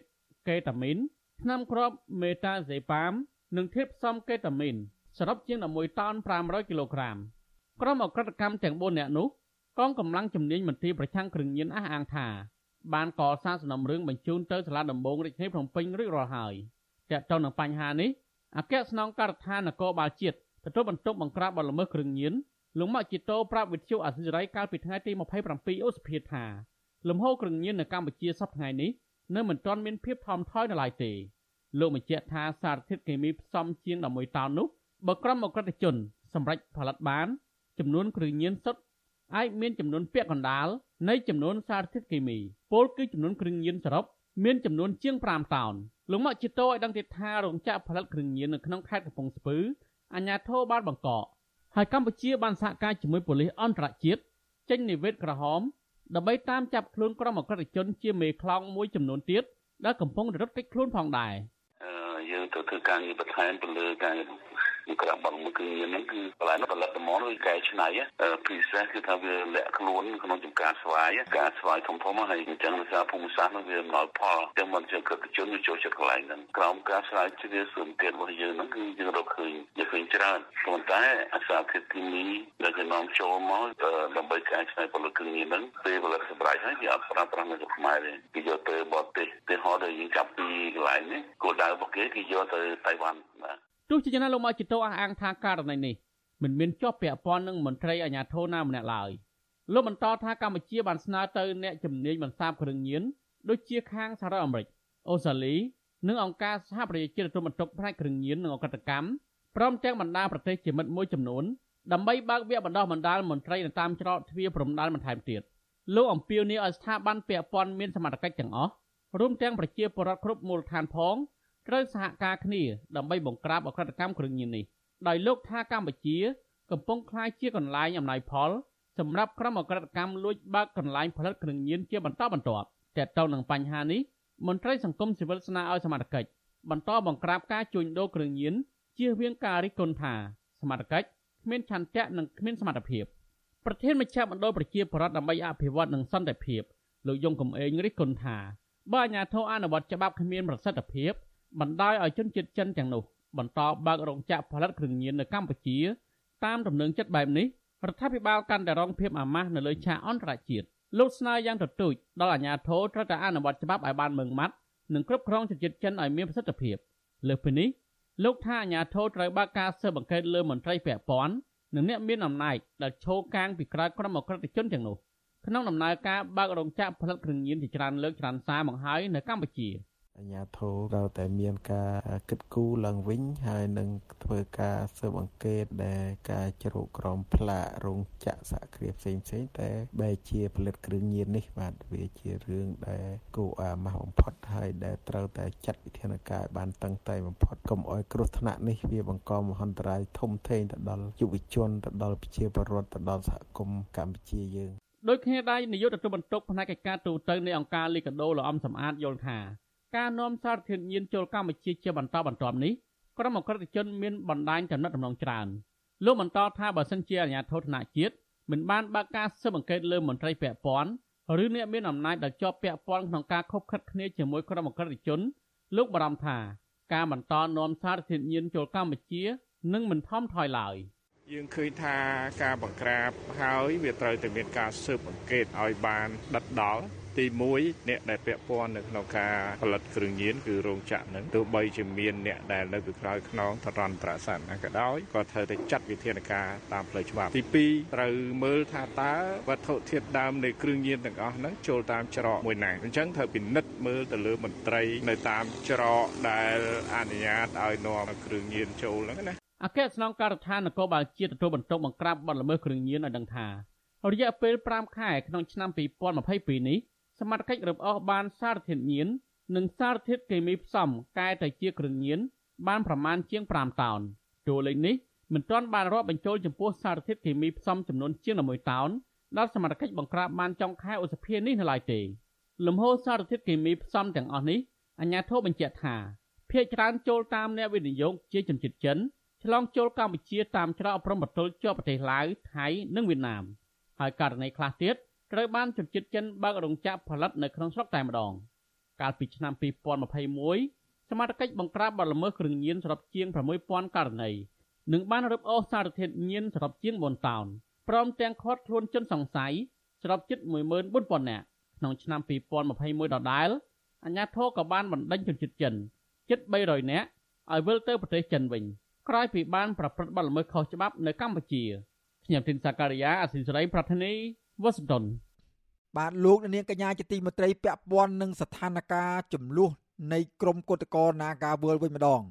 កេតាមីន ថ្នាំគ្រាប់មេតាសេប៉ាម និងធាតុផ្សំកេតាមីនសរុបជាង11តោន500គីឡូក្រាមក្រុមអក្រិតកម្មទាំង4នាក់នោះកងកម្លាំងជំនាញមន្ទីរប្រឆាំងគ្រឿងញៀនអះអាងថាបានកសាងសំណុំរឿងបញ្ជូនទៅសាលាដំបងរាជធានីភ្នំពេញរួចរាល់ហើយទាក់ទងនឹងបញ្ហានេះអគ្គស្នងការដ្ឋាននគរបាលជាតិទទួលបន្ទុកបង្ក្រាបបទល្មើសគ្រឿងញៀនលោកម៉ាក់ជីតូប្រាប់វិទ្យុអាស៊ីសេរីកាលពីថ្ងៃទី27ឧសភាថាលំហូរគ្រឿងញៀននៅកម្ពុជាសប្តាហ៍ថ្ងៃនេះ នៅមិនទាន់មានភាពថមថយនៅឡើយទេលោកបញ្ជាក់ថាសារធាតុគីមីផ្សំជាង11តោននោះបើក្រុមអក្រិតជនសម្រាប់ផលិតបាន ចំនួនគ្រឿងញៀនសុទ្ធអាចមានចំនួនពាក់កណ្ដាលនៃចំនួនសារធាតុគីមីពលគឺចំនួនគ្រឿងញៀនសរុបមានចំនួនជាង5តោនលោកមកជីតូឲ្យដឹងទៀតថារោងចក្រផលិតគ្រឿងញៀននៅក្នុងខេត្តកំពង់ស្ពឺអាជ្ញាធរបានបង្កកហើយកម្ពុជាបានសហការជាមួយប៉ូលីសអន្តរជាតិចេញនិវេតក្រហម ដើម្បីតាមចាប់ខ្លួនក្រុមអក្រិតជនជាមេខ្លោងមួយចំនួនទៀតដែលកំពុងរត់គេចខ្លួនផងដែរយើងទៅធ្វើការងារបន្ថែមទៅលើការក្រាបបងមួយគឺហ្នឹងគឺកន្លែងនោះផលិតមកឬកែច្នៃពិសេសគឺថាវាលាក់ខ្លួនក្នុងចំការស្វាយការស្វាយធំធំហើយអញ្ចឹងដោយសារភូមិសាស្ត្រនោះវាអំណោយផលចឹងមិនជាកិច្ចជនវាចូលចិត្តកន្លែងហ្នឹងក្រោមការស្រាវជ្រាវសួនទៀតរបស់យើងហ្នឹងគឺយើងរកឃើញយើងឃើញ ច្រើនប៉ុន្តែអាសាធាតុគីមីដែលគេនាំចូលមកដើម្បីកែច្នៃផលិតគ្រឿងញៀនហ្នឹងពេលផលិតសម្រាប់ហើយវាអត់ប្រើប្រាស់នៅក្នុងខ្មែរទេគេយកទៅបរទេសទីហោដែលយើងចាប់ពីកន្លែងនេះគោលដៅរបស់គេគេយកទៅតៃវ៉ាន់បាទទោះជាយ៉ាងណាលោកមកជីតូអះអាងថាករណីនេះមិនមានជាប់ពាក់ព័ន្ធនឹងមន្ត្រីអាជ្ញាធរណាម្នាក់ឡើយលោកបន្តថាកម្ពុជាបានស្នើទៅអ្នកជំនាញបន្សាបគ្រឿងញៀនដូចជាខាងសហរដ្ឋអាមេរិកអូស្ត្រាលីនិងអង្គការសហប្រជាជាតិទទួលបន្ទុកផ្នែកគ្រឿងញៀននិងអក្រិតកម្ម ព្រមទាំងបណ្ដាប្រទេសជាមិត្តមួយចំនួនដើម្បីបើកវគ្គបណ្ដោះបណ្ដាលមន្ត្រីនៅតាមច្រកទ្វារព្រំដែនបន្ថែមទៀតលោកអំពីវនេះឲ្យស្ថាប័នពាក់ព័ន្ធមានសមត្ថកិច្ចទាំងអស់រួមទាំងប្រជាពលរដ្ឋគ្រប់មូលដ្ឋានផងត្រូវសហការគ្នាដើម្បីបង្ក្រាបអក្រិតកម្មគ្រឿងញៀននេះដោយលោកថាកម្ពុជា កំពុងក្លាយជាកន្លែងអំណោយផលសម្រាប់ក្រុមអក្រិតកម្មលួចបើកកន្លែងផលិតគ្រឿងញៀនជាបន្តបន្ទាប់តែទៅនឹងបញ្ហានេះមន្ត្រីសង្គមស៊ីវិលស្នើឲ្យសមាជិកបន្តបង្ក្រាបការជួញដូរគ្រឿងញៀន ជៀសវាងការរិះគន់ថាសមាជិកគ្មានឆន្ទៈនិងគ្មានសមត្ថភាពប្រធានមជ្ឈមណ្ឌលប្រជាប្រដ្ឋដើម្បីអភិវឌ្ឍនិងសន្តិភាពលោកយងកំឯងរិះគន់ថាបើអាជ្ញាធរអនុវត្តច្បាប់គ្មានប្រសិទ្ធភាពបណ្ដោយឲ្យជនជាតិចិនទាំងនោះបន្តបើករោងចក្រផលិតគ្រឿងញៀននៅកម្ពុជា តាមដំណឹងចិត្តបែបនេះរដ្ឋាភិបាលកាន់តែរងភាពអាម៉ាស់នៅលើឆាកអន្តរជាតិលោកស្នើយ៉ាងទទូចដល់អាជ្ញាធរត្រូវតែអនុវត្តច្បាប់ឲ្យបានម៉ឺងម៉ាត់និងគ្រប់គ្រងជនជាតិចិនឲ្យមានប្រសិទ្ធភាពលើសពីនេះ លោកថាអាជ្ញាធរត្រូវបើកការស៊ើបអង្កេតលើមន្ត្រីពាក់ព័ន្ធនិងអ្នកមានអំណាចដែលឈោកាងពីក្រៅក្រុមអក្រិតជនទាំងនោះក្នុងដំណើរការបើករោងចក្រផលិតគ្រឿងញៀនជាច្រើនលើកច្រើនសារមកហើយនៅកម្ពុជា។ អាញាធរត្រូវតែមានការគិតគូរឡើងវិញហើយនឹងធ្វើការស៊ើបអង្កេតដែលការជ្រោកក្រមផ្លាករោងចក្រសហគ្រាសផ្សេងផ្សេងតែបែជាផលិតគ្រឿងញៀននេះបាទវាជារឿងដែលគួរអាម៉ាស់បំផុតហើយដែលត្រូវតែចាត់វិធានការបានតឹងតែងបំផុតកុំឲ្យគ្រោះថ្នាក់នេះវាបង្កមហន្តរាយធំធេងទៅដល់យុវជនទៅដល់ប្រជាពលរដ្ឋទៅដល់សហគមន៍កម្ពុជាយើងដោយគ្នាដែរនាយកទទួលបន្ទុកផ្នែកកិច្ចការទូតនៃអង្គការលីកាដូលោកអំសំអាតយល់ថា ការនាំសារធាតុញៀនចូលកម្ពុជាជាបន្តបន្ទាប់នេះក្រុមអក្រិតជនមានបណ្ដាញចំណិតដំណងច្រើនលោកបន្តថាបើសិនជាអាជ្ញាធរថ្នាក់ជាតិមិនបានបើកការស៊ើបអង្កេតលើមន្ត្រីពាក់ព័ន្ធឬអ្នកមានអំណាចដែលជាប់ពាក់ព័ន្ធក្នុងការខົບខិតគ្នាជាមួយក្រុមអក្រិតជនលោកបារម្ភថាការបន្តនាំសារធាតុញៀនចូលកម្ពុជានឹងមិនថមថយឡើយយើងឃើញថាការបង្ក្រាបហើយវាត្រូវតែមានការស៊ើបអង្កេតឲ្យបានដិតដល់ ទី1អ្នកដែលពាក់ព័ន្ធនៅក្នុងការផលិតគ្រឿងញៀនគឺរោងចក្រនឹងទោះបីជាមានអ្នកដែលនៅពីក្រោយខ្នងតរន្តរស័ក្តិណាក៏ដោយក៏ត្រូវតែចាត់វិធានការតាមផ្លូវច្បាប់ទី2ត្រូវមើលថាតើវត្ថុធាតុដើមនៃគ្រឿងញៀនទាំងអស់ហ្នឹងចូលតាមច្រកមួយណាអញ្ចឹងត្រូវពិនិត្យមើលទៅលើមន្ត្រីនៅតាមច្រកដែលអនុញ្ញាតឲ្យនាំគ្រឿងញៀនចូលហ្នឹងណាអគ្គស្នងការដ្ឋាននគរបាលជាតិទទួលបន្ទុកបង្ក្រាបបទល្មើសគ្រឿងញៀនឲ្យដឹងថារយៈពេល5ខែក្នុងឆ្នាំ2022នេះ សមត្ថកិច្ចរឹបអូសបានសារធាតុញៀននិងសារធាតុគីមីផ្សំកែទៅជាគ្រឿងញៀនបានប្រមាណជាង5តោនតួលេខនេះមិនទាន់បានរាប់បញ្ចូលចំពោះសារធាតុគីមីផ្សំចំនួនជាង11តោនដែលសមត្ថកិច្ចបង្ក្រាបបានចុងខែឧសភានេះនៅឡើយទេលំហូរសារធាតុគីមីផ្សំទាំងអស់នេះអាជ្ញាធរបញ្ជាក់ថាភ្នាក់ច្រើនចូលតាមអ្នកវិនិយោគជាជនជាតិចិនឆ្លងចូលកម្ពុជាតាមច្រកព្រំប្រទល់ជាប់ប្រទេសឡាវថៃនិងវៀតណាមហើយករណីខ្លះទៀត ត្រូវបានជនជាតិចិនបើករោងចក្រផលិតនៅក្នុងស្រុកតែម្ដង កាលពីឆ្នាំ2021សមាជិកបង្ក្រាបបទល្មើសគ្រឿងញៀនសរុបជាង6000ករណីនិងបានរឹបអូសសារធាតុញៀនសរុបជាង4តោនព្រមទាំងឃាត់ខ្លួនជនសង្ស័យសរុបជិត14000នាក់ក្នុងឆ្នាំ2021ដដែលអាជ្ញាធរក៏បានបណ្ដេញជនជាតិចិនជិត300នាក់ឲ្យវិលទៅប្រទេសចិនវិញក្រោយពីបានប្រព្រឹត្តបទល្មើសខុសច្បាប់នៅកម្ពុជាខ្ញុំធីនសាការីយ៉ាអសិលសេរីប្រធានី វ៉ាស៊ីនតោនបាទលោកនាងកញ្ញាជាទីមេត្រីពាក់ព័ន្ធនឹងស្ថានភាពចំនួននៃក្រមកោតកោ Naga World វិញម្ដង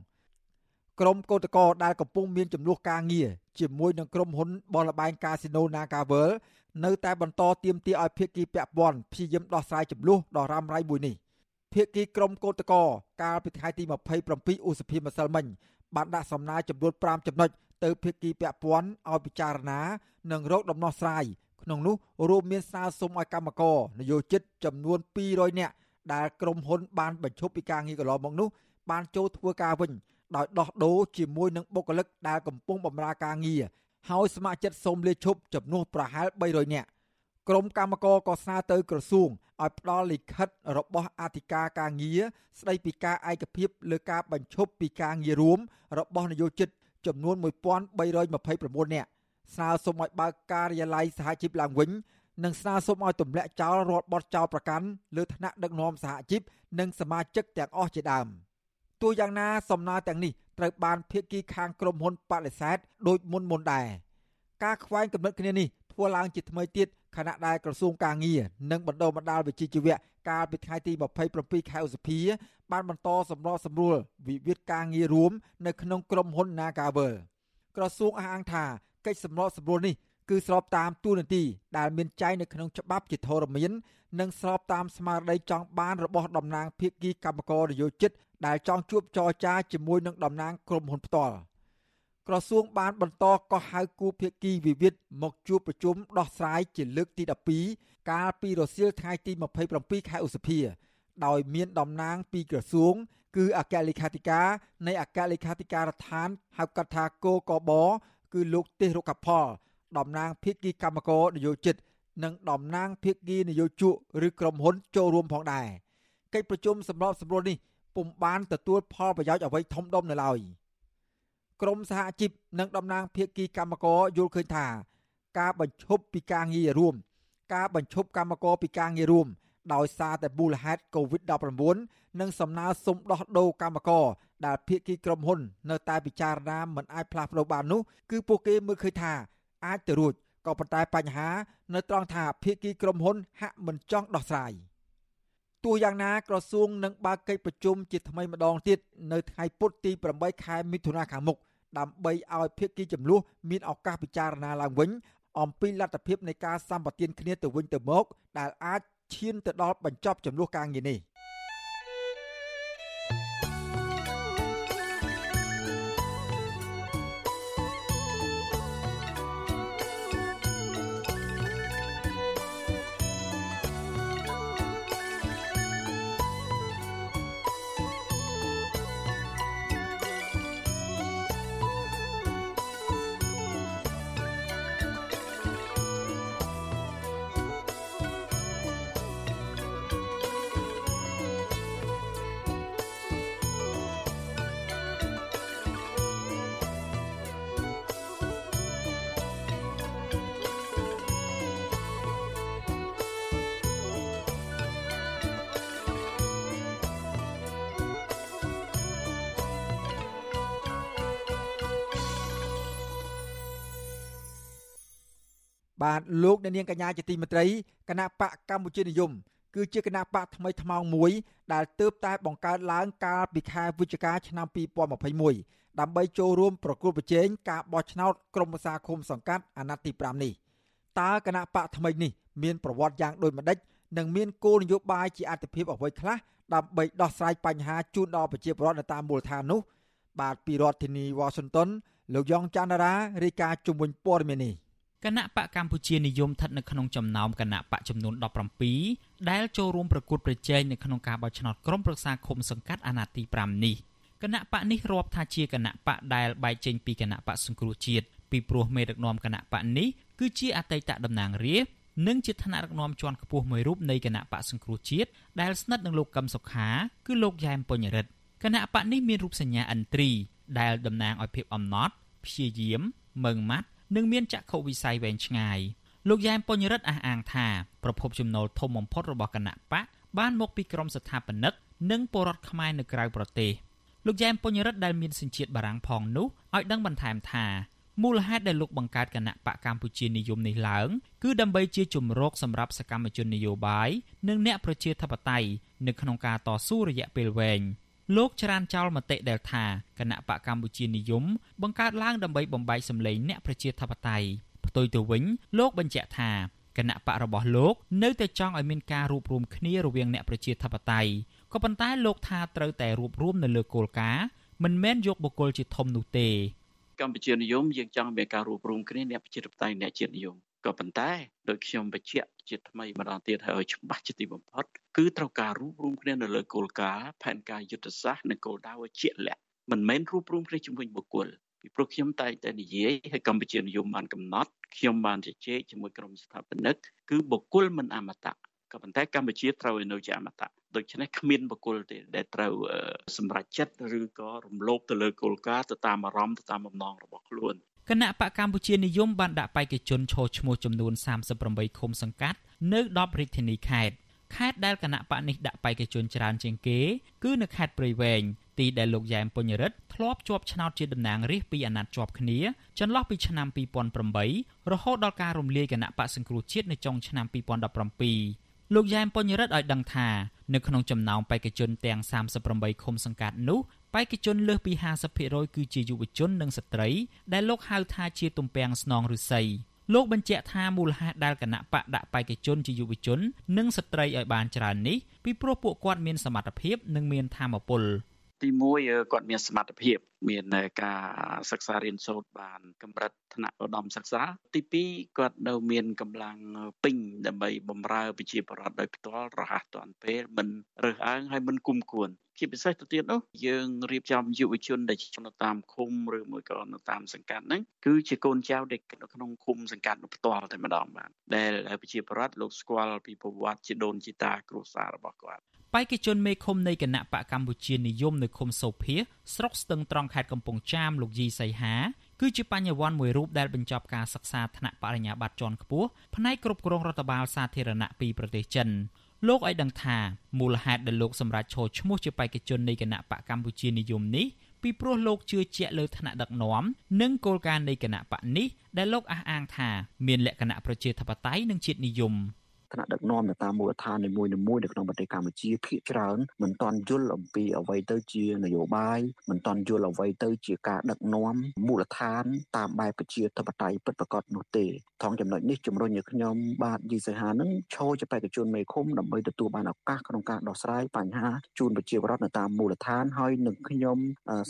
ក្រុមកោតកោដែលកំពុងមានចំនួនការងារជាមួយនឹងក្រុមហ៊ុនបលបែងកាស៊ីណូ Naga World នៅតែបន្តទៀមទាឲ្យភាគីពាក់ព័ន្ធព្យាយាមដោះស្រាយចំនួនដ៏រ៉ាំរ៉ៃមួយនេះភាគីក្រុមកោតកោកាលពីថ្ងៃទី27ឧសភាម្សិលមិញបានដាក់សំណើចំនួន5ចំណុចទៅភាគីពាក់ព័ន្ធឲ្យពិចារណា និងរកដំណោះស្រាយ ក្នុងនោះរួមមានស្នើសុំឲ្យកម្មករនយោជិតចំនួន200នាក់ដែលក្រុមហ៊ុនបានបញ្ឈប់ពីការងារកន្លងមកនោះបានចូលធ្វើការវិញដោយដោះដូរជាមួយនឹងបុគ្គលិកដែលកំពុងបម្រើការងារហើយស្ម័គ្រចិត្តសូមលាឈប់ចំនួនប្រហែល300នាក់ក្រុមកម្មករក៏ស្នើទៅក្រសួងឲ្យផ្ដល់លិខិតរបស់អធិការការងារស្ដីពីការឯកភាពលើការបញ្ឈប់ពីការងាររួមរបស់នយោជិតចំនួន1329នាក់ ស្នើសុំឲ្យបើកការិយាល័យសហជីពឡើងវិញនិងស្នើសុំឲ្យទម្លាក់ចោលរាល់បទចោលប្រកាន់លើឋានៈដឹកនាំសហជីពនិងសមាជិកទាំងអស់ជាដើមទោះយ៉ាងណាសំណើទាំងនេះត្រូវបានភាគីខាងក្រុមហ៊ុនបដិសេធដោយមុនមុនដែរការខ្វែងគំនិតគ្នានេះធ្វើឡើងជាថ្មីទៀតខណៈដែលក្រសួងកាងារនិងបណ្ដុំបណ្ដាលវិជ្ជាជីវៈកាលពីថ្ងៃទី27ខែឧសភាបានបន្តសម្របសម្រួលវិវាទការងាររួមនៅក្នុងក្រុមហ៊ុន Nagavel ក្រសួងអះអាងថា កិច្ចសម្របសម្រួលនេះគឺស្របតាមទូនាទីដែលមានចែងនៅក្នុងច្បាប់ជាធរមាន និងស្របតាមស្មារតីចង់បានរបស់តំណាងភាគីកម្មករនយោជិតដែលចង់ជួបចរចាជាមួយនឹងតំណាងក្រុមហ៊ុនផ្ទាល់ក្រសួងបានបន្តកោះហៅគូភាគីវិវាទមកជួបប្រជុំដោះស្រាយជាលើកទី12កាលពីរសៀលថ្ងៃទី27ខែឧសភាដោយមានតំណាងពីក្រសួង គឺអគ្គលេខាធិការនៃអគ្គលេខាធិការដ្ឋានហៅកាត់ថាគោកប គឺលោកទេសរុក្ខផលតំណាងភាគីកម្មករនយោជិត និងតំណាងភាគីនយោជកឬក្រុមហ៊ុនចូលរួមផងដែរកិច្ចប្រជុំសម្របសម្រួលនេះពុំបានទទួលផលប្រយោជន៍អ្វីធំដុំនៅឡើយក្រមសហជីពនិងតំណាងភាគីកម្មករយល់ឃើញថា ការបញ្ឈប់ពីការងាររួម ការបញ្ឈប់កម្មករពីការងាររួមដោយសារតែមូលហេតុ COVID-19 និងសំណើសុំដោះដូរកម្មករ ដែលភាគីក្រុមហ៊ុន នៅតែពិចារណាមិនអាចផ្លាស់ប្ដូរបាននោះគឺពួកគេមើលឃើញថាអាចទៅរួចក៏ប៉ុន្តែបញ្ហា នៅត្រង់ថាភាគីក្រុមហ៊ុន ហាក់មិនចង់ដោះស្រាយទោះយ៉ាងណាក្រសួងនឹងបើកកិច្ចប្រជុំជាថ្មីម្ដងទៀតនៅថ្ងៃពុធទី8ខែមិថុនាខាងមុខដើម្បីឲ្យភាគីចំនួនមានឱកាសពិចារណាឡើងវិញអំពីលទ្ធភាពនៃការសម្បទានគ្នាទៅវិញទៅមកដែលអាចឈានទៅដល់បញ្ចប់ចំនួនការងារនេះ បាទលោកអ្នកនាងកញ្ញាជាទីមេត្រីគណៈបកកម្ពុជានិយមគឺជាគណៈបកថ្មីថ្មោងមួយដែលទើបតែបង្កើតឡើងកាលពីខែវិច្ឆិកាឆ្នាំ2021ដើម្បីចូលរួមប្រគល់ប្រជែងការបោះឆ្នោតក្រុមប្រឹក្សាឃុំសង្កាត់អាណត្តិទី5នេះតើគណៈបកថ្មីនេះមានប្រវត្តិយ៉ាងដូចម្ដេចនិងមានគោលនយោបាយជាអត្ថិភាពអ្វីខ្លះដើម្បីដោះស្រាយបញ្ហាជូនដល់ប្រជាពលរដ្ឋនៅតាមមូលដ្ឋាននោះបាទពីរដ្ឋធានីវ៉ាស៊ីនតោនលោកយ៉ងច័ន្ទរារាយការណ៍ជុំវិញព័ត៌មាននេះ គណៈបកកម្ពុជានិយមស្ថិតនៅក្នុងចំណោមគណៈបកចំនួន17ដែលចូលរួមប្រកួតប្រជែងនៅក្នុងការបោះឆ្នោតក្រុមប្រឹក្សាឃុំសង្កាត់អាណត្តិទី5នេះគណៈបកនេះរាប់ថាជាគណៈបកដែលបែកចេញពីគណៈបកសង្គ្រោះជាតិពីព្រោះមេដឹកនាំគណៈបកនេះគឺជាអតីតតំណាងរាស្ត្រនិងជាឋានៈដឹកនាំជាន់ខ្ពស់មួយរូបនៃគណៈបកសង្គ្រោះជាតិដែលស្និទ្ធនឹងលោកកឹមសុខាគឺលោកយ៉ែមពញ្ញរិទ្ធគណៈបកនេះមានរូបសញ្ញាឥន្ទ្រីដែលតំណាងឲ្យភាពអំណត់ព្យាយាមម៉ឺងម៉ាត់ និងមានចក្ខុវិស័យវែងឆ្ងាយលោកយ៉ែមពញ្ញរិទ្ធអះអាងថាប្រភពចំណូលធំបំផុតរបស់គណៈបកបានមកពីក្រមស្ថាបនិកនិងពលរដ្ឋខ្មែរនៅក្រៅប្រទេសលោកយ៉ែមពញ្ញរិទ្ធដែលមានសញ្ជាតិបារាំងផងនោះឲ្យដឹងបន្ថែមថាមូលហេតុដែលលោកបង្កើតគណៈបកកម្ពុជានិយមនេះឡើងគឺដើម្បីជាជំរកសម្រាប់សកម្មជននយោបាយនិងអ្នកប្រជាធិបតេយ្យនៅក្នុងការតស៊ូរយៈពេលវែង។ លោកច្រានចោលមតិដែលថាគណៈបកកម្ពុជានិយមបង្កើតឡើងដើម្បីបំបែកសម្លេងអ្នកប្រជាធិបតេយ្យផ្ទុយទៅវិញលោកបញ្ជាក់ថាគណៈបករបស់លោកនៅតែចង់ឲ្យមានការរួបរวมគ្នារវាងអ្នកប្រជាធិបតេយ្យក៏ប៉ុន្តែលោកថាត្រូវតែរួបរวมនៅលើគោលការណ៍មិនមែនយកបុគ្គលជាធំនោះទេកម្ពុជានិយមយើងចង់មានការរួបរวมគ្នាអ្នកប្រជាធិបតេយ្យអ្នកជាតិនិយមក៏ប៉ុន្តែដោយខ្ញុំបញ្ជាក់ ជាថ្មីម្ដងទៀតហើយឲ្យច្បាស់ជាទីបំផុតគឺត្រូវការរួបរวมគ្នានៅលើគោលការណ៍ផែនការយុទ្ធសាស្ត្រនិងគោលដៅឲ្យជាក់លាក់មិនមែនរួបរวมគ្នាជាមួយបុគ្គលពីព្រោះខ្ញុំតែងតែនិយាយឲ្យកម្ពុជានិយមបានកំណត់ខ្ញុំបានជជែកជាមួយក្រុមស្ថាបនិកគឺបុគ្គលមិនអមតៈក៏ប៉ុន្តែកម្ពុជាត្រូវឲ្យនៅជាអមតៈដូច្នេះគ្មានបុគ្គលទេដែលត្រូវសម្រេចចិត្តឬក៏រំលោភទៅលើគោលការណ៍ទៅតាមអារម្មណ៍ទៅតាមបំណងរបស់ខ្លួន គណៈបកកម្ពុជានិយមបានដាក់បេក្ខជនឈរឈ្មោះចំនួន38ឃុំសង្កាត់នៅ10រាជធានីខេត្តខេត្តដែលគណៈបកនេះដាក់បេក្ខជនច្រើនជាងគេ គឺនៅខេត្តព្រៃវែងទីដែលលោកយ៉ែមពញ្ញរិទ្ធធ្លាប់ជាប់ឆ្នោតជាតំណាងរាស្ត្រពីអាណត្តិជាប់គ្នាចន្លោះពីឆ្នាំ2008រហូតដល់ការរំលាយគណៈបកសង្គ្រោះជាតិនៅចុងឆ្នាំ2017លោកយ៉ែមពញ្ញរិទ្ធឲ្យដឹងថានៅក្នុងចំណោមបេក្ខជនទាំង38ឃុំសង្កាត់នោះ បេក្ខជនលើសពី50%គឺជាយុវជននិងស្ត្រីដែលលោកហៅថាជាទំពាំងស្នងឫស្សីលោកបញ្ជាក់ថាមូលហេតុដែលគណៈបកដាក់បេក្ខជនជាយុវជននិងស្ត្រីឲ្យបានច្រើននេះពីព្រោះពួកគាត់មានសមត្ថភាពនិងមានធម៌ពល ទី1គាត់មានសមត្ថភាព មានការសិក្សារៀនសូត្របានកម្រិតថ្នាក់ឧត្តមសិក្សា ទី2គាត់នៅមានកម្លាំងពេញដើម្បីបម្រើប្រជាពលរដ្ឋដោយផ្ទាល់រហ័សទាន់ពេលមិនរើសអើងហើយមិនគុំគួនជាពិសេសទៅទៀតនោះយើងរៀបចំយុវជនដែលនៅតាមឃុំឬមួយក៏នៅតាមសង្កាត់ហ្នឹងគឺជាកូនចៅដែលនៅក្នុងឃុំសង្កាត់នោះផ្ទាល់តែម្ដងបាទដែលប្រជាពលរដ្ឋលោកស្គាល់ពីប្រវត្តិជាដូនជីតាគ្រួសាររបស់គាត់ បេក្ខជនមេឃុំនៃគណៈបកកម្ពុជានិយមនៅឃុំសូភាស្រុកស្ទឹងត្រង់ខេត្តកំពង់ចាមលោកយីសីហាគឺជាបញ្ញវន្តមួយរូបដែលបញ្ចប់ការសិក្សាថ្នាក់បរិញ្ញាបត្រជាន់ខ្ពស់ផ្នែកគ្រប់គ្រងរដ្ឋបាលសាធារណៈពីប្រទេសចិនលោកឲ្យដឹងថាមូលហេតុដែលលោកសម្រេចឈរឈ្មោះជាបេក្ខជននៃគណៈបកកម្ពុជានិយមនេះពីព្រោះលោកជឿជាក់លើឋានៈដឹកនាំនិងគោលការណ៍នៃគណៈបកនេះដែលលោកអះអាងថាមានលក្ខណៈប្រជាធិបតេយ្យនិងជាតិនិយម។ ថ្នាក់ដឹកនាំនៅតាមមូលដ្ឋាននីមួយៗនៅក្នុងប្រទេសកម្ពុជាភាគច្រើនមិនទាន់យល់អំពីអ្វីទៅជានយោបាយមិនទាន់យល់អ្វីទៅជាការដឹកនាំមូលដ្ឋានតាមបែបប្រជាធិបតេយ្យពិតប្រាកដនោះទេថងចំណុចនេះជំរុញឲ្យខ្ញុំបាទយីសីហានឹងឈរជាបេក្ខជនមេឃុំដើម្បីទទួលបានឱកាសក្នុងការដោះស្រាយបញ្ហាជូនប្រជាពលរដ្ឋនៅតាមមូលដ្ឋានហើយនឹងខ្ញុំ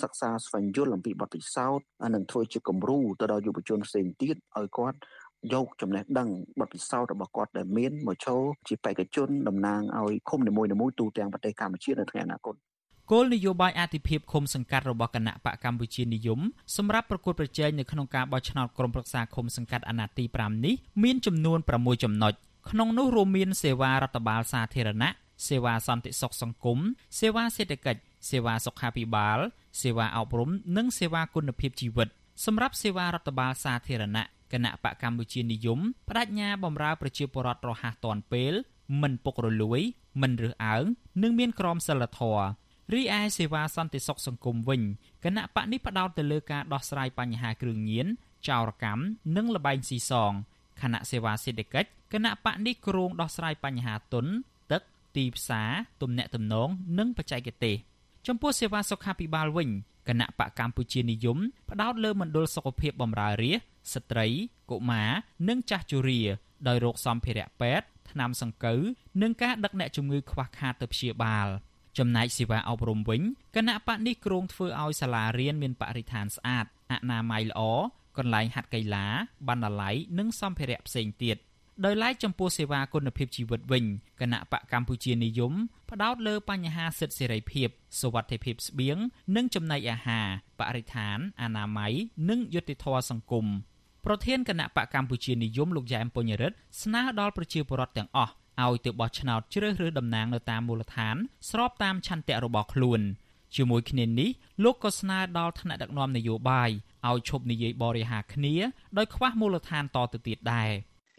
សិក្សាស្វែងយល់អំពីបទពិសោធន៍និងធ្វើជាគំរូទៅដល់យុវជនផ្សេងទៀតឲ្យគាត់ យកចំណេះដឹងបទពិសោធន៍របស់គាត់ដែលមានមកចូលជាបេក្ខជនតំណាងឲ្យឃុំនីមួយៗទូទាំងប្រទេសកម្ពុជានៅថ្ងៃអនាគតគោលនយោបាយអតិភិបឃុំសង្កាត់របស់គណៈបកកម្ពុជានិយមសម្រាប់ប្រកួតប្រជែងនៅក្នុងការបោះឆ្នោតក្រុមប្រឹក្សាឃុំសង្កាត់អាណត្តិទី5នេះមានចំនួន6ចំណុចក្នុងនោះរួមមានសេវារដ្ឋបាលសាធារណៈសេវាសន្តិសុខសង្គមសេវាសេដ្ឋកិច្ចសេវាសុខាភិបាល សេវាអប់រំនិងសេវាគុណភាពជីវិតសម្រាប់សេវារដ្ឋបាលសាធារណៈ គណៈបកកម្ពុជានិយមបដិញ្ញាបម្រើប្រជាពលរដ្ឋរហ័សទាន់ពេល មិនពុករលួយ មិនរើសអើងនិងមានក្រមសីលធម៌រីឯសេវាសន្តិសុខសង្គមវិញគណៈបកនេះផ្ដោតទៅលើការដោះស្រាយបញ្ហាគ្រឿងញៀនចោរកម្មនិងលបែងស៊ីសងគណៈសេវាសេដ្ឋកិច្ចគណៈបកនេះគ្រោងដោះស្រាយបញ្ហាទុន ទឹកទីផ្សារទំនាក់ទំនងនិងបច្ចេកទេសចំពោះសេវាសុខាភិបាលវិញគណៈបកកម្ពុជានិយមផ្ដោតលើមណ្ឌលសុខភាពបម្រើរាស្ត្រ ស្ត្រីកុមារនិងចាស់ជរាដោយរោគសម្ភារៈពេទ្យថ្នាំសង្កូវនិងការដឹកអ្នកជំងឺខ្វះខាតទៅព្យាបាលចំណែកសេវាអប់រំវិញគណៈបកនេះគ្រោងធ្វើឲ្យសាលារៀនមានបរិស្ថានស្អាតអនាម័យល្អកន្លែងហាត់កីឡាបណ្ណាល័យនិងសម្ភារៈផ្សេងទៀតដោយឡែកចំពោះសេវាគុណភាពជីវិតវិញគណៈបកកម្ពុជានិយមផ្ដោតលើបញ្ហាសិទ្ធិសេរីភាពសុវត្ថិភាពស្បៀងនិងចំណីអាហារបរិស្ថានអនាម័យនិងយុត្តិធម៌សង្គម ប្រធានគណៈបកកម្ពុជានិយមលោកយ៉ែមពុញរិទ្ធស្នើដល់ប្រជាពលរដ្ឋទាំងអស់ឲ្យទៅបោះឆ្នោតជ្រើសរើសតំណាងនៅតាមមូលដ្ឋាន ស្របតាមឆន្ទៈរបស់ខ្លួនជាមួយគ្នានេះលោកក៏ស្នើដល់ថ្នាក់ដឹកនាំនយោបាយឲ្យឈប់និយាយបរិហាគ្នាដោយខ្វះមូលដ្ឋានតទៅទៀតដែរ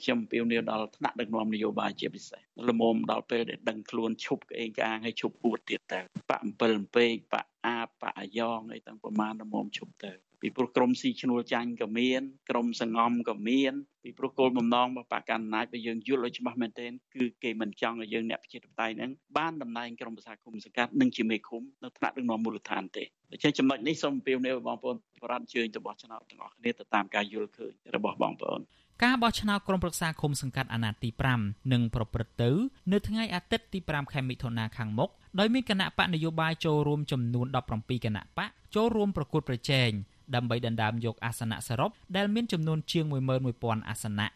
ខ្ញុំពៀវនាវដល់ថ្នាក់ដឹកនាំនយោបាយជាពិសេសល្មមដល់ពេលដែលដឹងខ្លួនឈប់ក្អេងក្អាងហើយឈប់ពួតទៀតតើបាក់7អំពេកបាក់អាបបាក់អាយ៉ងអីទាំងប្រមាណល្មមឈប់ទៅ ពីព្រោះក្រមស៊ីឈ្នួលចាញ់ក៏មានក្រមសងំក៏មានពីព្រោះគោលបំណងរបស់បកកណ្ដាលបើយើងយល់ឲ្យច្បាស់មែនទែនគឺគេមិនចង់ឲ្យយើងអ្នកប្រជាធិបតេយ្យហ្នឹងបានតំណែងក្រមប្រសាគុំសង្កាត់និងជាមេឃុំនៅថ្នាក់ដឹកនាំមូលដ្ឋានទេដូច្នេះចំណុចនេះសូមអំពាវនាវបងប្អូនបរិបទជើញទៅបោះឆ្នោតទាំងអស់គ្នាទៅតាមការយល់ឃើញរបស់បងប្អូនការបោះឆ្នោតក្រុមប្រឹក្សាឃុំសង្កាត់អាណត្តិទី5នឹងប្រព្រឹត្តទៅនៅថ្ងៃអាទិត្យទី5ខែមិថុនាខាងមុខដោយមានគណៈបកនយោបាយចូលរួមចំនួន17គណៈបកចូលរួមប្រគួតប្រជែង ដើម្បីដណ្ដើមយកអាសនៈសរុបដែលមានចំនួនជាង11000អាសនៈ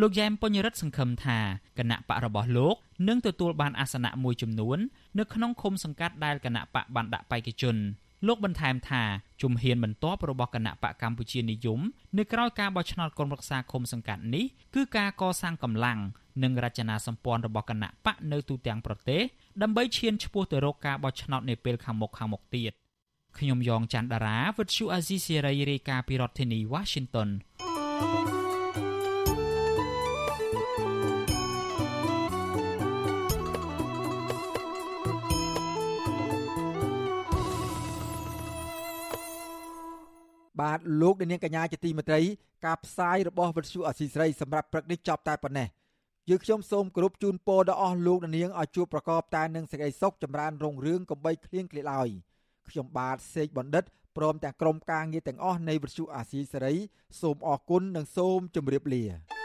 លោកយ៉ែមពញ្ញរិទ្ធសង្ឃឹមថាគណៈបករបស់លោកនឹងទទួលបានអាសនៈមួយចំនួននៅក្នុងឃុំសង្កាត់ដែលគណៈបកបានដាក់បេក្ខជនលោកបន្ថែមថាជំហានបន្ទាប់របស់គណៈបកកម្ពុជានិយមនៅក្រៅការបោះឆ្នោតក្រុមប្រឹក្សាឃុំសង្កាត់នេះគឺការកសាងកម្លាំងនិងរចនាសម្ព័ន្ធរបស់គណៈបកនៅទូទាំងប្រទេសដើម្បីឈានឆ្ពោះទៅរកការបោះឆ្នោតនាពេលខាងមុខខាងមុខទៀត ខ្ញុំយ៉ងច័ន្ទដារាវិទ្យុអាស៊ីសេរីរាយការណ៍ពីរដ្ឋធានី Washington បាទលោកនាងកញ្ញាជាទីមេត្រីការផ្សាយរបស់វិទ្យុអសីស្រីសម្រាប់ព្រឹកនេះចប់តែប៉ុណ្ណេះយើងខ្ញុំសូមគោរពជូនពរដល់អស់លោកនាងឲ្យជួបប្រកបតែនឹងសេចក្តីសុខចម្រើនរុងរឿងកំបីគ្លៀងគ្លាឡើយ ខ្ញុំបាទសេកបណ្ឌិតព្រមទាំងក្រុមការងារទាំងអស់នៃវិទ្យុអាស៊ីសេរីសូមអរគុណនិងសូមជម្រាបលា